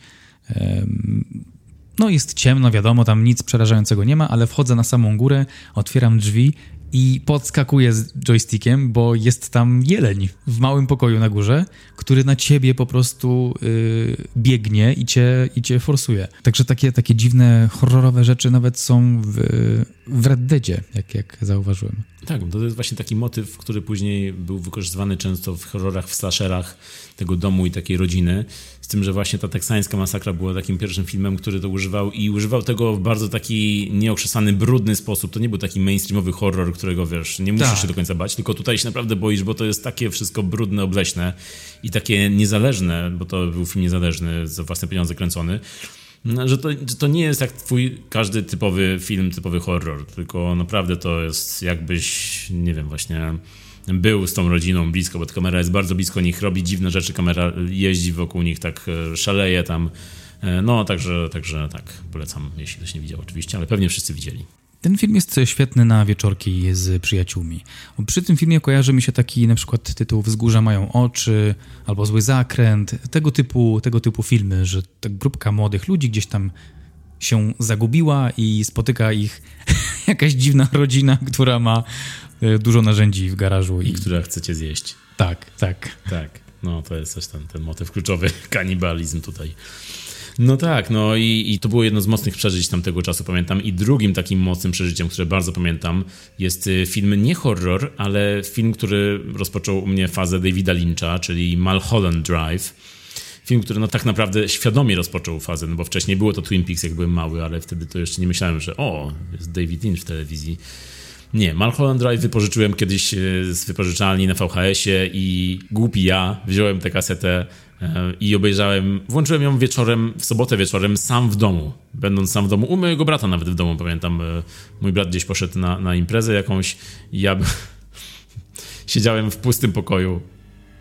No, jest ciemno, wiadomo, tam nic przerażającego nie ma, ale wchodzę na samą górę, otwieram drzwi i podskakuję z joystickiem, bo jest tam jeleń w małym pokoju na górze, który na ciebie po prostu yy, biegnie i cię, i cię forsuje. Także takie, takie dziwne, horrorowe rzeczy nawet są w, w Red Deadzie, jak, jak zauważyłem. Tak, to jest właśnie taki motyw, który później był wykorzystywany często w horrorach, w slasherach tego domu i takiej rodziny. Z tym, że właśnie ta teksańska masakra była takim pierwszym filmem, który to używał i używał tego w bardzo taki nieokrzesany, brudny sposób. To nie był taki mainstreamowy horror, którego wiesz, nie musisz Tak. się do końca bać, tylko tutaj się naprawdę boisz, bo to jest takie wszystko brudne, obleśne i takie niezależne, bo to był film niezależny, za własne pieniądze kręcony, no, że to, że to nie jest jak twój każdy typowy film, typowy horror, tylko naprawdę to jest jakbyś, nie wiem, właśnie był z tą rodziną blisko, bo ta kamera jest bardzo blisko nich, robi dziwne rzeczy, kamera jeździ wokół nich, tak e, szaleje tam. E, No, także, także tak, polecam, jeśli ktoś nie widział oczywiście, ale pewnie wszyscy widzieli. Ten film jest świetny na wieczorki z przyjaciółmi. Przy tym filmie kojarzy mi się taki na przykład tytuł Wzgórza mają oczy albo Zły zakręt. Tego typu, tego typu filmy, że ta grupka młodych ludzi gdzieś tam się zagubiła i spotyka ich *laughs* jakaś dziwna rodzina, która ma e, dużo narzędzi w garażu. I Która chcecie zjeść. tak, tak. Tak, no to jest też ten, ten motyw kluczowy, *laughs* kanibalizm tutaj. No tak, no i, i to było jedno z mocnych przeżyć tamtego czasu, pamiętam. I drugim takim mocnym przeżyciem, które bardzo pamiętam, jest y, film nie horror, ale film, który rozpoczął u mnie fazę Davida Lyncha, czyli Mulholland Drive. Film, który no tak naprawdę świadomie rozpoczął fazę, no bo wcześniej było to Twin Peaks, jak byłem mały, ale wtedy to jeszcze nie myślałem, że o, jest David Lynch w telewizji. Nie, Mulholland Drive wypożyczyłem kiedyś e, z wypożyczalni na VHS-ie i głupi ja wziąłem tę kasetę e, i obejrzałem, włączyłem ją wieczorem, w sobotę wieczorem sam w domu. Będąc sam w domu, u mojego brata nawet w domu, pamiętam, e, mój brat gdzieś poszedł na, na imprezę jakąś i ja *laughs* siedziałem w pustym pokoju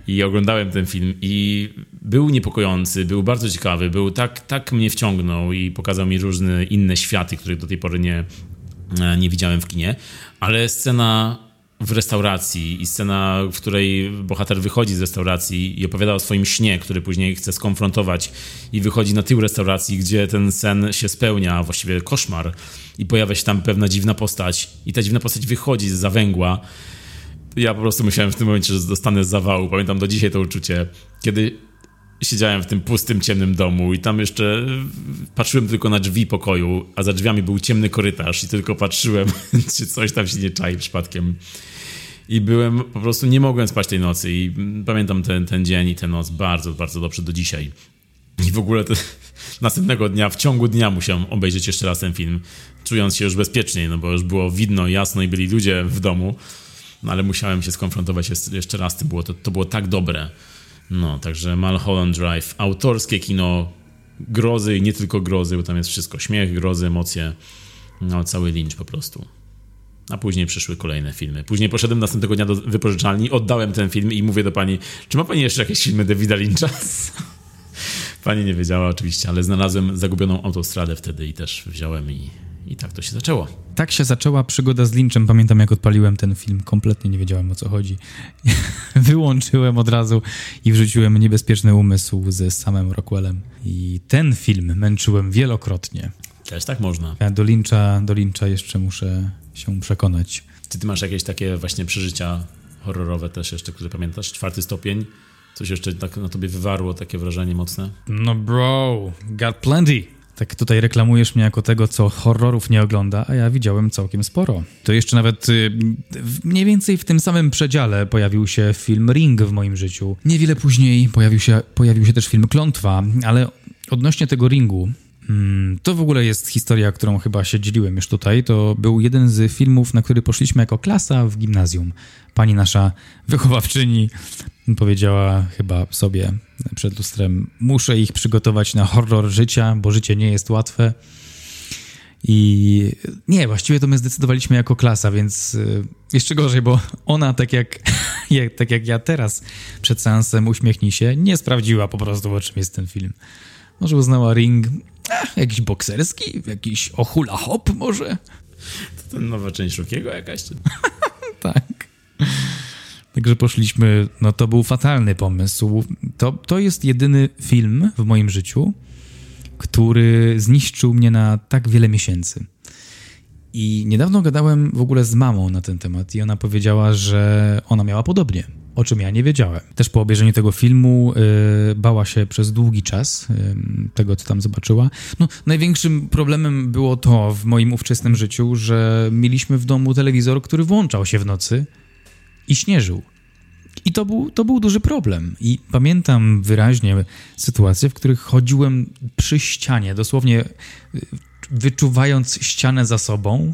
i oglądałem ten film i był niepokojący, był bardzo ciekawy, był tak, tak mnie wciągnął i pokazał mi różne inne światy, których do tej pory nie, e, nie widziałem w kinie, ale scena w restauracji i scena, w której bohater wychodzi z restauracji i opowiada o swoim śnie, który później chce skonfrontować i wychodzi na tył restauracji, gdzie ten sen się spełnia, właściwie koszmar. I pojawia się tam pewna dziwna postać i ta dziwna postać wychodzi z zawęgła ja po prostu myślałem w tym momencie, że dostanę zawału. Pamiętam do dzisiaj to uczucie, kiedy siedziałem w tym pustym, ciemnym domu i tam jeszcze patrzyłem tylko na drzwi pokoju, a za drzwiami był ciemny korytarz i tylko patrzyłem, *laughs* czy coś tam się nie czai przypadkiem. I byłem, po prostu nie mogłem spać tej nocy i pamiętam ten, ten dzień i tę noc bardzo, bardzo dobrze do dzisiaj. I w ogóle *laughs* następnego dnia, w ciągu dnia musiałem obejrzeć jeszcze raz ten film, czując się już bezpieczniej, no bo już było widno, jasno i byli ludzie w domu. No ale musiałem się skonfrontować jeszcze, raz, to było, to, to było tak dobre. No, także Mulholland Drive, autorskie kino grozy i nie tylko grozy, bo tam jest wszystko, śmiech, grozy, emocje, no cały lincz po prostu. A później przyszły kolejne filmy. Później poszedłem następnego dnia do wypożyczalni, oddałem ten film i mówię do pani, czy ma pani jeszcze jakieś filmy Davida Lyncha? *laughs* Pani nie wiedziała oczywiście, ale znalazłem zagubioną autostradę wtedy i też wziąłem i, i tak to się zaczęło. Tak się zaczęła przygoda z Lynchem. Pamiętam, jak odpaliłem ten film, kompletnie nie wiedziałem o co chodzi. *laughs* Wyłączyłem od razu i wrzuciłem niebezpieczny umysł ze samym Rockwellem. I ten film męczyłem wielokrotnie. Też tak można. Ja do Lyncha, do Lyncha jeszcze muszę się przekonać. Czy ty masz jakieś takie właśnie przeżycia horrorowe też jeszcze, które pamiętasz? Czwarty stopień? Coś jeszcze tak na tobie wywarło, takie wrażenie mocne? No bro, got plenty. Tak tutaj reklamujesz mnie jako tego, co horrorów nie ogląda, a ja widziałem całkiem sporo. To jeszcze nawet y, mniej więcej w tym samym przedziale pojawił się film Ring w moim życiu. Niewiele później pojawił się, pojawił się też film Klątwa, ale odnośnie tego Ringu, mm, to w ogóle jest historia, którą chyba się dzieliłem już tutaj. To był jeden z filmów, na który poszliśmy jako klasa w gimnazjum. Pani nasza wychowawczyni powiedziała chyba sobie przed lustrem: Muszę ich przygotować na horror życia, bo życie nie jest łatwe. I nie, właściwie to my zdecydowaliśmy jako klasa, więc y, jeszcze gorzej, bo ona, tak jak, *laughs* jak, tak jak ja teraz przed seansem Uśmiechnij się, nie sprawdziła po prostu, o czym jest ten film. Może uznała ring, a, jakiś bokserski, jakiś o hula hop może? To ten nowa część Rockiego jakaś? *laughs* Tak. Także poszliśmy, no to był fatalny pomysł. To, to jest jedyny film w moim życiu, który zniszczył mnie na tak wiele miesięcy. I niedawno gadałem w ogóle z mamą na ten temat i ona powiedziała, że ona miała podobnie, o czym ja nie wiedziałem. Też po obejrzeniu tego filmu y, bała się przez długi czas y, tego, co tam zobaczyła. No, największym problemem było to w moim ówczesnym życiu, że mieliśmy w domu telewizor, który włączał się w nocy i śnieżył. I to był, to był duży problem. I pamiętam wyraźnie sytuacje, w których chodziłem przy ścianie, dosłownie y, wyczuwając ścianę za sobą,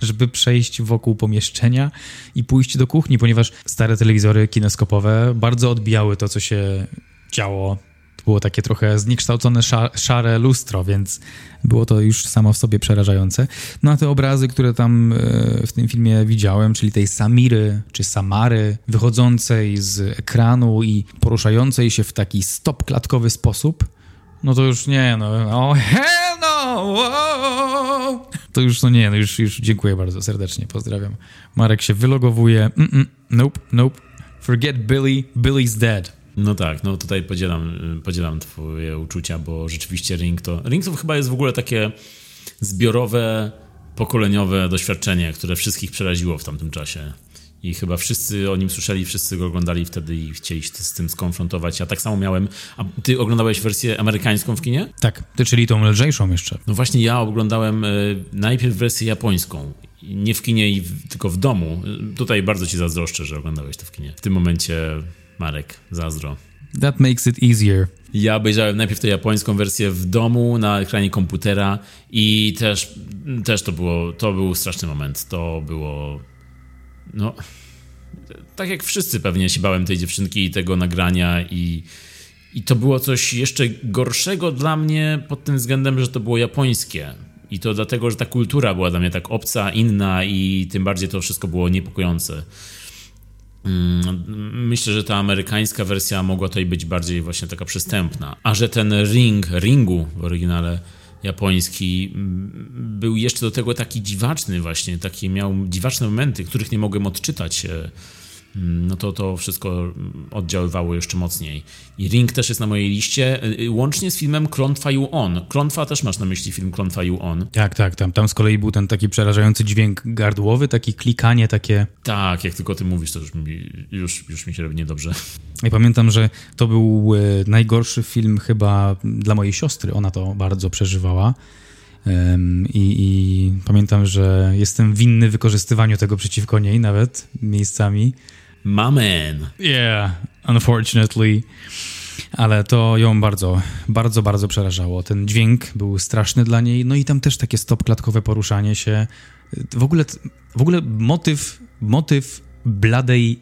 żeby przejść wokół pomieszczenia i pójść do kuchni, ponieważ stare telewizory kineskopowe bardzo odbijały to, co się działo było takie trochę zniekształcone szare lustro, więc było to już samo w sobie przerażające. No a te obrazy, które tam e, w tym filmie widziałem, czyli tej Samiry czy Samary, wychodzącej z ekranu i poruszającej się w taki stop-klatkowy sposób, no to już nie, no, oh hell no, wow. to już no nie, no już, już dziękuję bardzo serdecznie, pozdrawiam. Marek się wylogowuje, mm -mm, nope, nope, forget Billy, Billy's dead. No tak, no tutaj podzielam, podzielam twoje uczucia, bo rzeczywiście Ring to... Ring to chyba jest w ogóle takie zbiorowe, pokoleniowe doświadczenie, które wszystkich przeraziło w tamtym czasie. I chyba wszyscy o nim słyszeli, wszyscy go oglądali wtedy i chcieli się z tym skonfrontować. Ja tak samo miałem. A ty oglądałeś wersję amerykańską w kinie? Tak, ty, czyli tą lżejszą jeszcze. No właśnie, ja oglądałem y, najpierw wersję japońską. Nie w kinie, tylko w domu. Tutaj bardzo ci zazdroszczę, że oglądałeś to w kinie. W tym momencie Marek, zazdro. That makes it easier. Ja obejrzałem najpierw tę japońską wersję w domu, na ekranie komputera i też, też to było, to był straszny moment. To było, no, tak jak wszyscy pewnie się bałem tej dziewczynki i tego nagrania i, i to było coś jeszcze gorszego dla mnie pod tym względem, że to było japońskie. I to dlatego, że ta kultura była dla mnie tak obca, inna i tym bardziej to wszystko było niepokojące. Mm, myślę, że ta amerykańska wersja mogła tutaj być bardziej właśnie taka przystępna. A że ten ring, ringu w oryginale japoński mm, był jeszcze do tego taki dziwaczny właśnie, taki miał dziwaczne momenty, których nie mogłem odczytać e, no to to wszystko oddziaływało jeszcze mocniej. I Ring też jest na mojej liście, y, y, łącznie z filmem Klątwa You On. Klątwa też masz na myśli film Klątwa You On. Tak, tak, tam, tam z kolei był ten taki przerażający dźwięk gardłowy, taki klikanie takie. Tak, jak tylko ty mówisz, to już mi, już, już mi się robi niedobrze. I pamiętam, że to był e, najgorszy film chyba dla mojej siostry, ona to bardzo przeżywała. I, I, pamiętam, że jestem winny wykorzystywaniu tego przeciwko niej nawet miejscami. My man. Yeah, unfortunately. Ale to ją bardzo, bardzo, bardzo przerażało. Ten dźwięk był straszny dla niej. No i tam też takie stop-klatkowe poruszanie się. W ogóle, w ogóle motyw, motyw bladej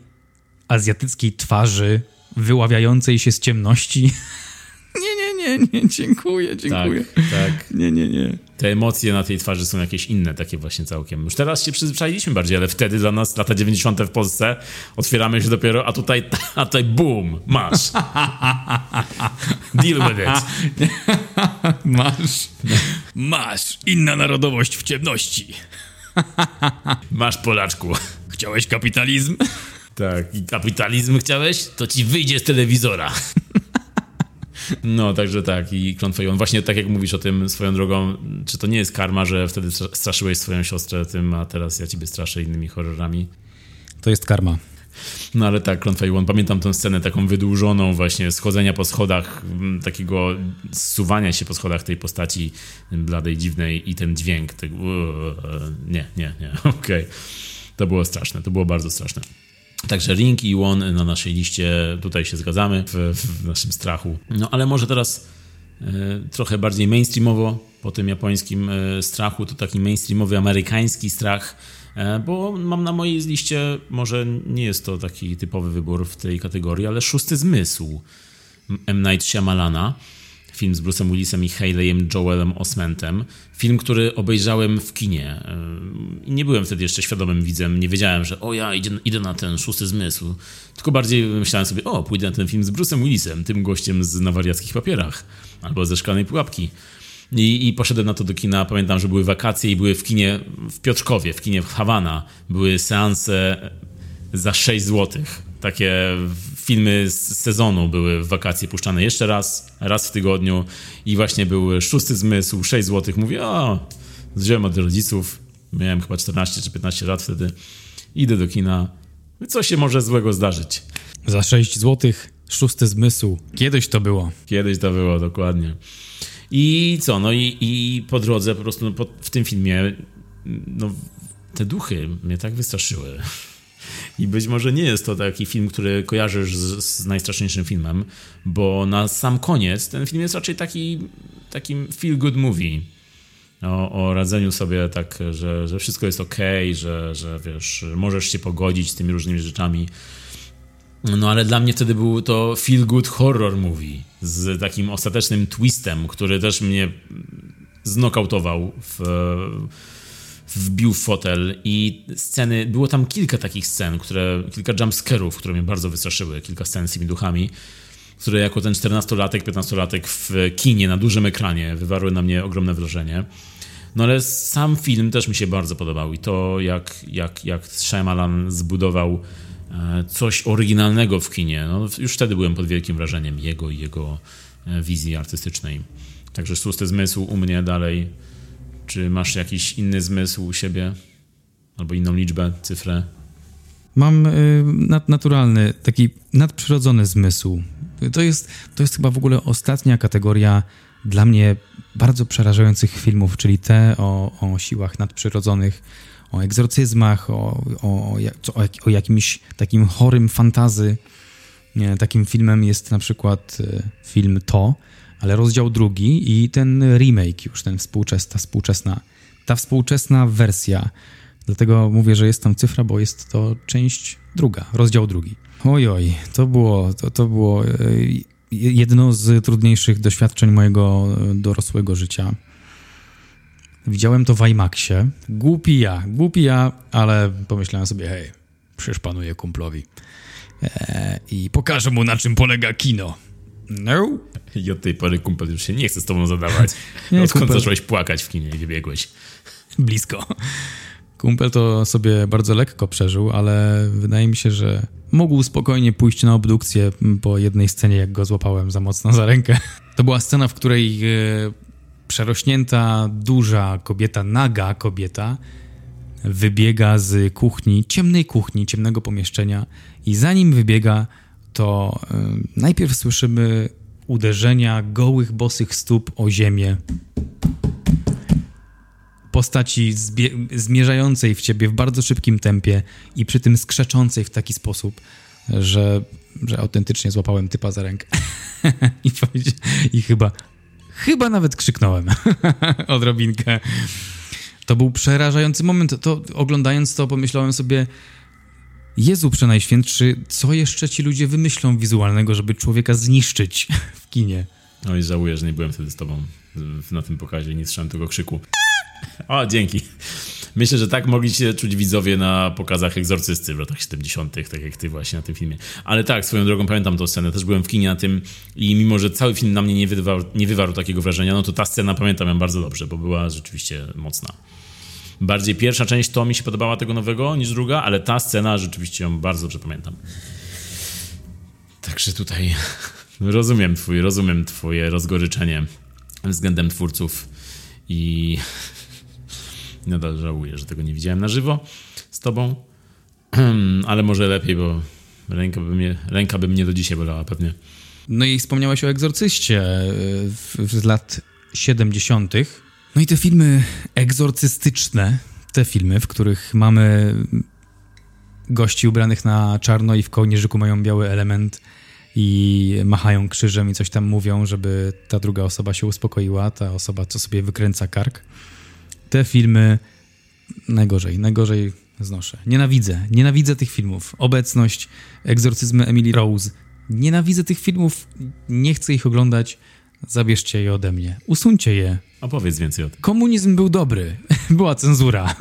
azjatyckiej twarzy wyławiającej się z ciemności *laughs* nie, nie, dziękuję, dziękuję. Tak, tak. Nie, nie, nie. Te emocje na tej twarzy są jakieś inne, takie właśnie całkiem. Już teraz się przyzwyczailiśmy bardziej, ale wtedy dla nas lata 90. w Polsce otwieramy się dopiero, a tutaj, a tutaj boom, masz. Deal with it. *laughs* masz. Masz. Inna narodowość w ciemności. masz Polaczku. Chciałeś kapitalizm? Tak, i kapitalizm chciałeś? To ci wyjdzie z telewizora. No, także tak. I klątwa on właśnie tak jak mówisz o tym swoją drogą, czy to nie jest karma, że wtedy straszyłeś swoją siostrę tym, a teraz ja ciebie straszę innymi horrorami? To jest karma. No ale tak, Klątwa Iwon, pamiętam tę scenę taką wydłużoną właśnie, schodzenia po schodach, takiego zsuwania się po schodach tej postaci bladej, dziwnej i ten dźwięk. Tego, nie, nie, nie, *laughs* okej. Okay. To było straszne, to było bardzo straszne. Także Ring i One na naszej liście, tutaj się zgadzamy w, w naszym strachu. No ale może teraz e, trochę bardziej mainstreamowo po tym japońskim e, strachu, to taki mainstreamowy amerykański strach, e, bo mam na mojej liście, może nie jest to taki typowy wybór w tej kategorii, ale Szósty Zmysł M. Night Shyamalana film z Bruce'em Willisem i Haley'em Joelem Osmentem. Film, który obejrzałem w kinie. Nie byłem wtedy jeszcze świadomym widzem, nie wiedziałem, że o ja idę, idę na ten szósty zmysł. Tylko bardziej myślałem sobie, o pójdę na ten film z Bruce'em Willisem, tym gościem z na wariackich papierach albo ze szklanej pułapki. I, I, poszedłem na to do kina. Pamiętam, że były wakacje i były w kinie w Piotrkowie, w kinie w Hawana. Były seanse za 6 złotych takie filmy z sezonu były w wakacje puszczane jeszcze raz, raz w tygodniu i właśnie był szósty zmysł, 6 zł. Mówię, o, zżyłem od rodziców, miałem chyba 14 czy 15 lat wtedy, idę do kina, co się może złego zdarzyć? Za 6 zł, szósty zmysł. Kiedyś to było. Kiedyś to było, dokładnie. I co, no i, i po drodze po prostu no, po, w tym filmie no, te duchy mnie tak wystraszyły. I być może nie jest to taki film, który kojarzysz z, z najstraszniejszym filmem, bo na sam koniec ten film jest raczej taki takim feel good movie. o, o radzeniu sobie tak, że, że wszystko jest ok, że, że wiesz, możesz się pogodzić z tymi różnymi rzeczami. No ale dla mnie wtedy był to feel good horror movie z takim ostatecznym twistem, który też mnie znokautował w, wbił w fotel i sceny, było tam kilka takich scen, które, kilka jumpscarów, które mnie bardzo wystraszyły, kilka scen z tymi duchami, które jako ten 14-latek, 15-latek w kinie na dużym ekranie wywarły na mnie ogromne wrażenie. No ale sam film też mi się bardzo podobał i to jak, jak, jak Shyamalan zbudował e, coś oryginalnego w kinie. No, już wtedy byłem pod wielkim wrażeniem jego i jego e, wizji artystycznej. Także szósty zmysł u mnie dalej. Czy masz jakiś inny zmysł u siebie? Albo inną liczbę, cyfrę? Mam y, naturalny, taki nadprzyrodzony zmysł. To jest, to jest chyba w ogóle ostatnia kategoria dla mnie bardzo przerażających filmów, czyli te o, o siłach nadprzyrodzonych, o egzorcyzmach, o, o, o, o jakimś takim chorym fantazy. Takim filmem jest na przykład y, film To, ale rozdział drugi i ten remake już, ten współczesna, współczesna, ta współczesna wersja. Dlatego mówię, że jest tam cyfra, bo jest to część druga, rozdział drugi. Oj, oj, to było, to, to było e, jedno z trudniejszych doświadczeń mojego e, dorosłego życia. Widziałem to w IMAXie. Głupi ja, głupi ja, ale pomyślałem sobie, hej, przecież panuję kumplowi. Eee, I pokażę mu, na czym polega kino. No. I od tej pory kumpel już się nie chce z tobą zadawać. *laughs* nie, Odkąd kumpel... zacząłeś płakać w kinie i wybiegłeś? Blisko. Kumpel to sobie bardzo lekko przeżył, ale wydaje mi się, że mógł spokojnie pójść na obdukcję po jednej scenie, jak go złapałem za mocno za rękę. To była scena, w której e, przerośnięta, duża kobieta, naga kobieta, wybiega z kuchni, ciemnej kuchni, ciemnego pomieszczenia i zanim wybiega, to y, najpierw słyszymy uderzenia gołych, bosych stóp o ziemię. Postaci zmierzającej w ciebie w bardzo szybkim tempie i przy tym skrzeczącej w taki sposób, że, że autentycznie złapałem typa za rękę. *laughs* I, I chyba, chyba nawet krzyknąłem *laughs* odrobinkę. To był przerażający moment. To, oglądając to, pomyślałem sobie, Jezu Przenajświętszy, co jeszcze ci ludzie wymyślą wizualnego, żeby człowieka zniszczyć *laughs* w kinie? No i żałuję, że nie byłem wtedy z tobą na tym pokazie, nie słyszałem tego krzyku. *laughs* O, dzięki. Myślę, że tak mogli się czuć widzowie na pokazach Egzorcysty w latach 70., tak jak ty właśnie na tym filmie. Ale tak, swoją drogą pamiętam tę scenę, też byłem w kinie na tym i mimo, że cały film na mnie nie wywarł, nie wywarł takiego wrażenia, no to ta scena pamiętam ją bardzo dobrze, bo była rzeczywiście mocna. Bardziej pierwsza część to mi się podobała tego nowego niż druga, ale ta scena rzeczywiście ją bardzo dobrze pamiętam. Także tutaj *laughs* rozumiem twój, rozumiem twoje rozgoryczenie względem twórców i *laughs* nadal żałuję, że tego nie widziałem na żywo z tobą, *clears throat* ale może lepiej, bo ręka by mnie, ręka by mnie do dzisiaj bolała pewnie. No i wspomniałeś o egzorcyście z lat 70. No i te filmy egzorcystyczne, te filmy, w których mamy gości ubranych na czarno i w kołnierzyku mają biały element i machają krzyżem i coś tam mówią, żeby ta druga osoba się uspokoiła, ta osoba, co sobie wykręca kark. Te filmy najgorzej, najgorzej znoszę. Nienawidzę, nienawidzę tych filmów. Obecność, egzorcyzmy Emily Rose. Nienawidzę tych filmów, nie chcę ich oglądać. Zabierzcie je ode mnie. Usuńcie je. Opowiedz więcej o tym. Komunizm był dobry. *laughs* Była cenzura. *laughs*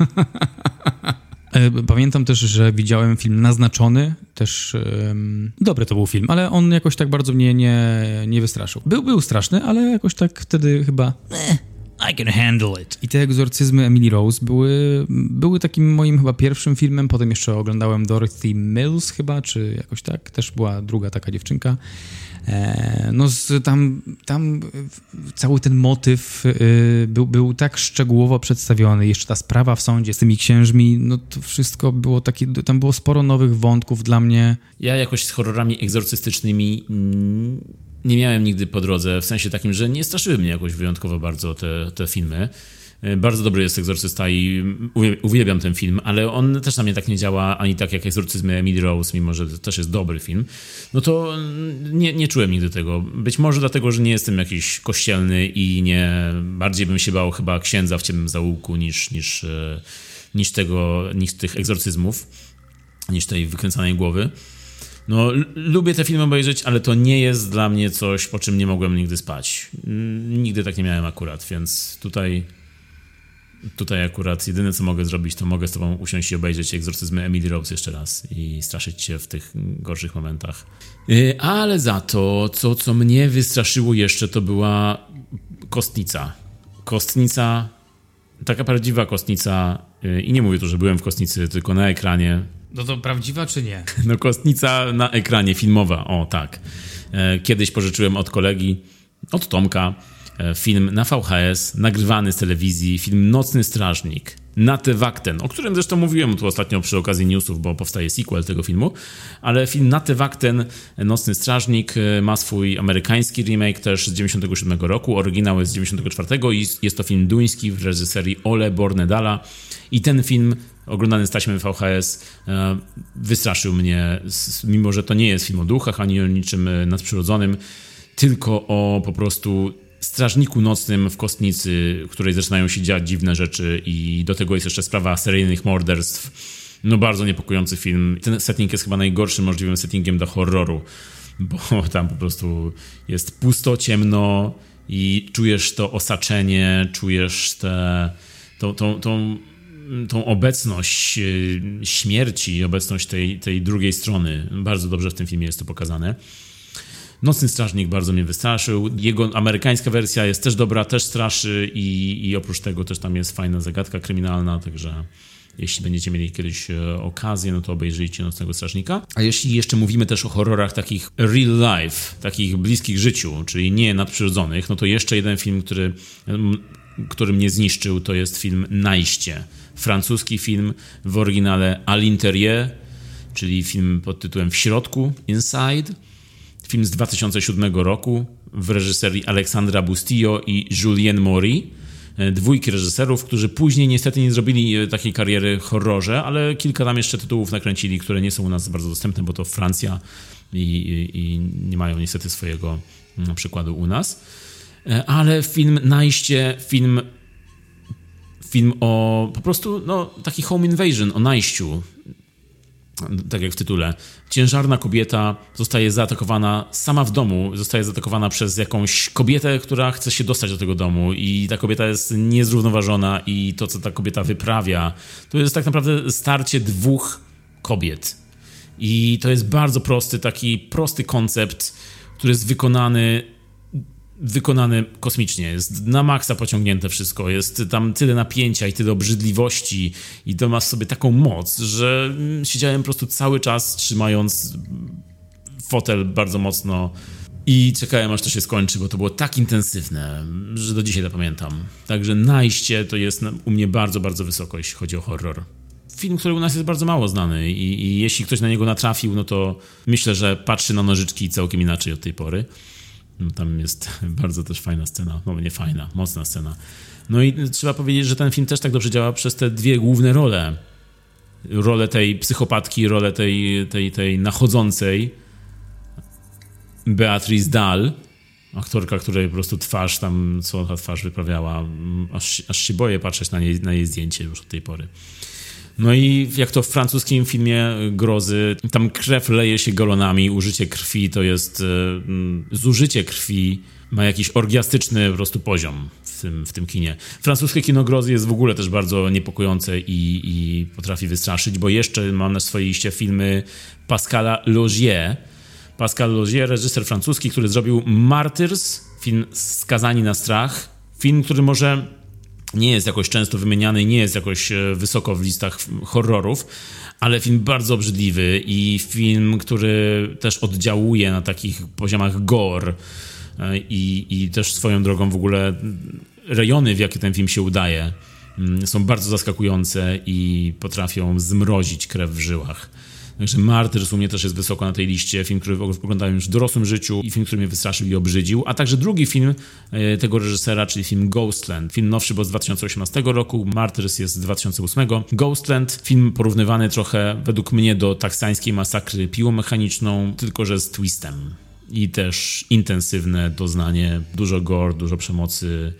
E, pamiętam też, że widziałem film Naznaczony, też um, dobry to był film, ale on jakoś tak bardzo mnie nie, nie wystraszył. Był, był straszny, ale jakoś tak wtedy chyba eh, I can handle it. I te egzorcyzmy Emily Rose były, były takim moim chyba pierwszym filmem, potem jeszcze oglądałem Dorothy Mills chyba, czy jakoś tak, też była druga taka dziewczynka. E, no tam, tam cały ten motyw y, był, był tak szczegółowo przedstawiony. Jeszcze ta sprawa w sądzie z tymi księżmi, no to wszystko było takie, tam było sporo nowych wątków dla mnie. Ja jakoś z horrorami egzorcystycznymi nie miałem nigdy po drodze, w sensie takim, że nie straszyły mnie jakoś wyjątkowo bardzo te, te filmy. E, bardzo dobry jest Egzorcysta i uwielbiam ten film, ale on też na mnie tak nie działa, ani tak jak Egzorcyzm Emily Rose, mimo że to też jest dobry film. No to nie, nie czułem nigdy tego. Być może dlatego, że nie jestem jakiś kościelny i nie bardziej bym się bał chyba księdza w ciemnym zaułku niż, niż, e, niż tego, niż tych egzorcyzmów, niż tej wykręcanej głowy. No, lubię te filmy obejrzeć, ale to nie jest dla mnie coś, po czym nie mogłem nigdy spać. Nigdy tak nie miałem akurat, więc tutaj tutaj akurat jedyne, co mogę zrobić, to mogę z tobą usiąść i obejrzeć egzorcyzmy Emily Rose jeszcze raz i straszyć cię w tych gorszych momentach. Y, ale za to, co, co mnie wystraszyło jeszcze, to była kostnica. Kostnica, taka prawdziwa kostnica y, i nie mówię tu, że byłem w kostnicy, tylko na ekranie. No to prawdziwa czy nie? *laughs* No kostnica na ekranie, filmowa, o tak. E, kiedyś pożyczyłem od kolegi, od Tomka, film na VHS, nagrywany z telewizji, film Nocny Strażnik, Natewakten, o którym zresztą mówiłem tu ostatnio przy okazji newsów, bo powstaje sequel tego filmu, ale film Natewakten, Nocny Strażnik e, ma swój amerykański remake też z 97 roku, oryginał jest z 94 i jest to film duński w reżyserii Ole Bornedala. I ten film oglądany z taśmy VHS e, wystraszył mnie, mimo że to nie jest film o duchach ani o niczym nadprzyrodzonym, tylko o po prostu strażniku nocnym w kostnicy, w której zaczynają się dziać dziwne rzeczy i do tego jest jeszcze sprawa seryjnych morderstw. No bardzo niepokojący film. Ten setting jest chyba najgorszym możliwym settingiem do horroru, bo *laughs* tam po prostu jest pusto, ciemno i czujesz to osaczenie, czujesz te, tą, tą, tą, tą obecność y, śmierci, obecność tej, tej drugiej strony. Bardzo dobrze w tym filmie jest to pokazane. Nocny Strażnik bardzo mnie wystraszył. Jego amerykańska wersja jest też dobra, też straszy i, i oprócz tego też tam jest fajna zagadka kryminalna, także jeśli będziecie mieli kiedyś e, okazję, no to obejrzyjcie Nocnego Strażnika. A jeśli jeszcze mówimy też o horrorach takich real life, takich bliskich życiu, czyli nie nadprzyrodzonych, no to jeszcze jeden film, który, który mnie zniszczył, to jest film Najście. Francuski film w oryginale A l'intérieur, czyli film pod tytułem W środku, Inside Film z 2007 roku w reżyserii Aleksandra Bustillo i Julien Mori. E, dwójki reżyserów, którzy później niestety nie zrobili e, takiej kariery horrorze, ale kilka tam jeszcze tytułów nakręcili, które nie są u nas bardzo dostępne, bo to Francja i, i, i nie mają niestety swojego mm, przykładu u nas. E, ale film Najście, film film o po prostu no, taki home invasion, o najściu tak jak w tytule, ciężarna kobieta zostaje zaatakowana sama w domu, zostaje zaatakowana przez jakąś kobietę, która chce się dostać do tego domu i ta kobieta jest niezrównoważona i to, co ta kobieta wyprawia, to jest tak naprawdę starcie dwóch kobiet. I to jest bardzo prosty, taki prosty koncept, który jest wykonany wykonane kosmicznie. Jest na maksa pociągnięte wszystko. Jest tam tyle napięcia i tyle obrzydliwości i to ma sobie taką moc, że siedziałem po prostu cały czas trzymając fotel bardzo mocno i czekałem aż to się skończy, bo to było tak intensywne, że do dzisiaj to pamiętam. Także najście to jest u mnie bardzo, bardzo wysoko, jeśli chodzi o horror. Film, który u nas jest bardzo mało znany i, i jeśli ktoś na niego natrafił, no to myślę, że patrzy na nożyczki całkiem inaczej od tej pory. No, tam jest *laughs* bardzo też fajna scena, no nie fajna, mocna scena. No i trzeba powiedzieć, że ten film też tak dobrze działa przez te dwie główne role. Rolę tej psychopatki, rolę tej, tej, tej nachodzącej Beatrice Dahl, aktorka, której po prostu twarz tam, co ta twarz wyprawiała, aż, aż się boję patrzeć na, nie, na jej zdjęcie już od tej pory. No i jak to w francuskim filmie grozy, tam krew leje się galonami, użycie krwi to jest, e, zużycie krwi ma jakiś orgiastyczny po prostu poziom w tym, w tym kinie. Francuskie kino grozy jest w ogóle też bardzo niepokojące i, i potrafi wystraszyć, bo jeszcze mam na swojej liście filmy Pascala Logier. Pascal Logier, reżyser francuski, który zrobił Martyrs, film Skazani na strach. Film, który może nie jest jakoś często wymieniany, nie jest jakoś e, wysoko w listach horrorów, ale film bardzo obrzydliwy i film, który też oddziałuje na takich poziomach gore e, i, i też swoją drogą w ogóle rejony, w jakie ten film się udaje, mm, są bardzo zaskakujące i potrafią zmrozić krew w żyłach. Także Martyrs u mnie też jest wysoko na tej liście. Film, który oglądałem już w dorosłym życiu i film, który mnie wystraszył i obrzydził. A także drugi film e, tego reżysera, czyli film Ghostland. Film nowszy, bo z 2018 roku. Martyrs jest z 2008. Ghostland, film porównywany trochę według mnie do taksańskiej masakry piłą mechaniczną, tylko że z twistem. I też intensywne doznanie, dużo gore, dużo przemocy,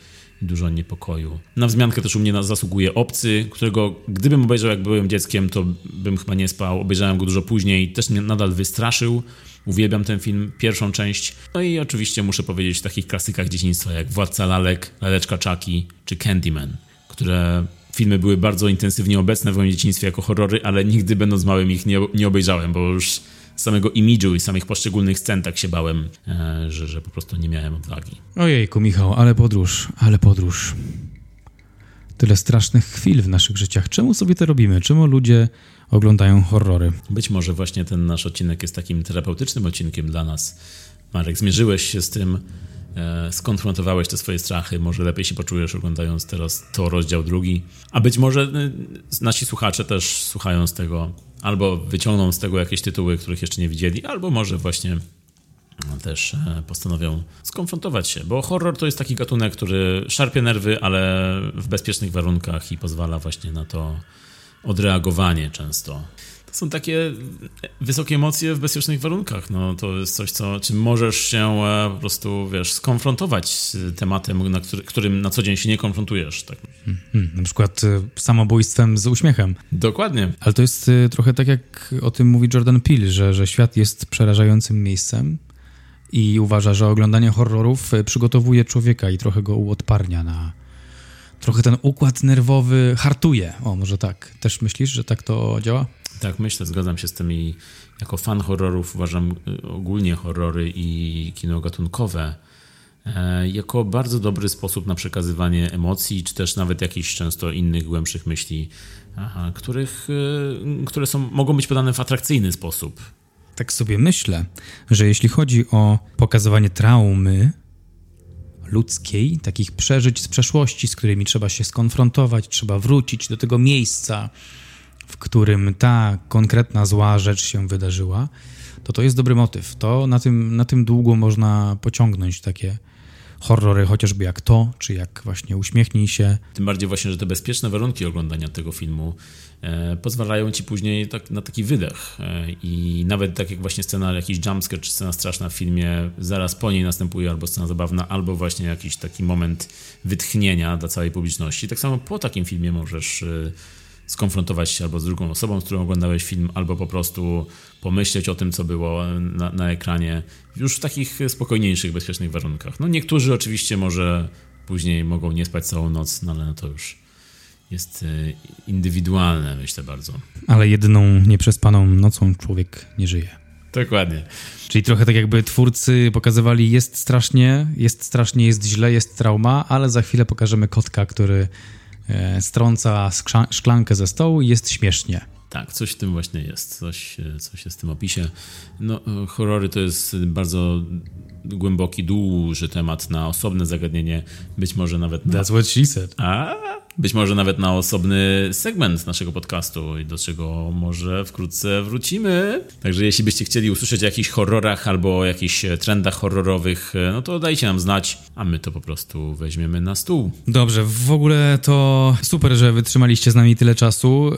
dużo niepokoju. Na wzmiankę też u mnie zasługuje Obcy, którego gdybym obejrzał jak byłem dzieckiem, to bym chyba nie spał. Obejrzałem go dużo później, też mnie nadal wystraszył. Uwielbiam ten film, pierwszą część. No i oczywiście muszę powiedzieć o takich klasykach dzieciństwa jak Władca Lalek, Laleczka Czaki czy Candyman, które filmy były bardzo intensywnie obecne w moim dzieciństwie jako horrory, ale nigdy będąc małym ich nie, nie obejrzałem, bo już samego imidżu i samych poszczególnych scen tak się bałem, e, że, że po prostu nie miałem odwagi. Ojejku, Michał, ale podróż, ale podróż. Tyle strasznych chwil w naszych życiach. Czemu sobie to robimy? Czemu ludzie oglądają horrory? Być może właśnie ten nasz odcinek jest takim terapeutycznym odcinkiem dla nas. Marek, zmierzyłeś się z tym, e, skonfrontowałeś te swoje strachy, może lepiej się poczujesz oglądając teraz to rozdział drugi. A być może e, nasi słuchacze też słuchając tego albo wyciągną z tego jakieś tytuły, których jeszcze nie widzieli, albo może właśnie no, też e, postanowią skonfrontować się, bo horror to jest taki gatunek, który szarpie nerwy, ale w bezpiecznych warunkach i pozwala właśnie na to odreagowanie często. To są takie wysokie emocje w bezpiecznych warunkach. No, to jest coś, co, czym możesz się e, po prostu, wiesz, skonfrontować z tematem, na który, którym na co dzień się nie konfrontujesz. Tak. Hmm, na przykład e, samobójstwem z uśmiechem. Dokładnie. Ale to jest e, trochę tak, jak o tym mówi Jordan Peele, że, że świat jest przerażającym miejscem i uważa, że oglądanie horrorów przygotowuje człowieka i trochę go uodparnia na, trochę ten układ nerwowy hartuje. O, może tak. Też myślisz, że tak to działa? Tak, myślę, zgadzam się z tym i jako fan horrorów uważam y, ogólnie horrory i kino gatunkowe e, jako bardzo dobry sposób na przekazywanie emocji, czy też nawet jakichś często innych, głębszych myśli, których, y, które są, mogą być podane w atrakcyjny sposób. Tak sobie myślę, że jeśli chodzi o pokazywanie traumy ludzkiej, takich przeżyć z przeszłości, z którymi trzeba się skonfrontować, trzeba wrócić do tego miejsca, w którym ta konkretna zła rzecz się wydarzyła, to to jest dobry motyw. To na tym, na tym długo można pociągnąć takie horrory, chociażby jak to, czy jak właśnie Uśmiechnij się. Tym bardziej właśnie, że te bezpieczne warunki oglądania tego filmu e, pozwalają ci później tak, na taki wydech. E, I nawet tak jak właśnie scena, jakiś jumpscare, czy scena straszna w filmie, zaraz po niej następuje albo scena zabawna, albo właśnie jakiś taki moment wytchnienia dla całej publiczności. Tak samo po takim filmie możesz e, skonfrontować się albo z drugą osobą, z którą oglądałeś film, albo po prostu pomyśleć o tym, co było na, na ekranie, już w takich spokojniejszych, bezpiecznych warunkach. No niektórzy oczywiście może później mogą nie spać całą noc, no ale no to już jest e, indywidualne, myślę bardzo. Ale jedyną nieprzespaną nocą człowiek nie żyje. Dokładnie. Czyli trochę tak jakby twórcy pokazywali jest strasznie, jest strasznie, jest źle, jest trauma, ale za chwilę pokażemy kotka, który strąca szklankę ze stołu i jest śmiesznie. Tak, coś w tym właśnie jest, coś, e, coś jest w tym opisie. No, e, horrory to jest bardzo głęboki, duży temat na osobne zagadnienie, być może nawet... Na... That's what she said. A, być może nawet na osobny segment naszego podcastu i do czego może wkrótce wrócimy. Także jeśli byście chcieli usłyszeć o jakichś horrorach albo o jakichś trendach horrorowych, no to dajcie nam znać, a my to po prostu weźmiemy na stół. Dobrze, w ogóle to super, że wytrzymaliście z nami tyle czasu.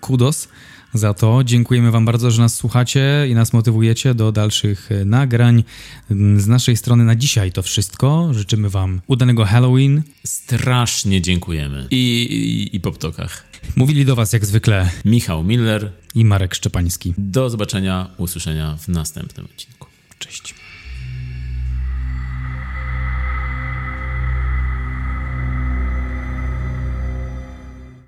Kudos za to. Dziękujemy Wam bardzo, że nas słuchacie i nas motywujecie do dalszych e, nagrań. Mm, z naszej strony na dzisiaj to wszystko. Życzymy Wam udanego Halloween. Strasznie dziękujemy. I, i, i po ptokach. Mówili do Was jak zwykle Michał Miller i Marek Szczepański. Do zobaczenia, usłyszenia w następnym odcinku. Cześć.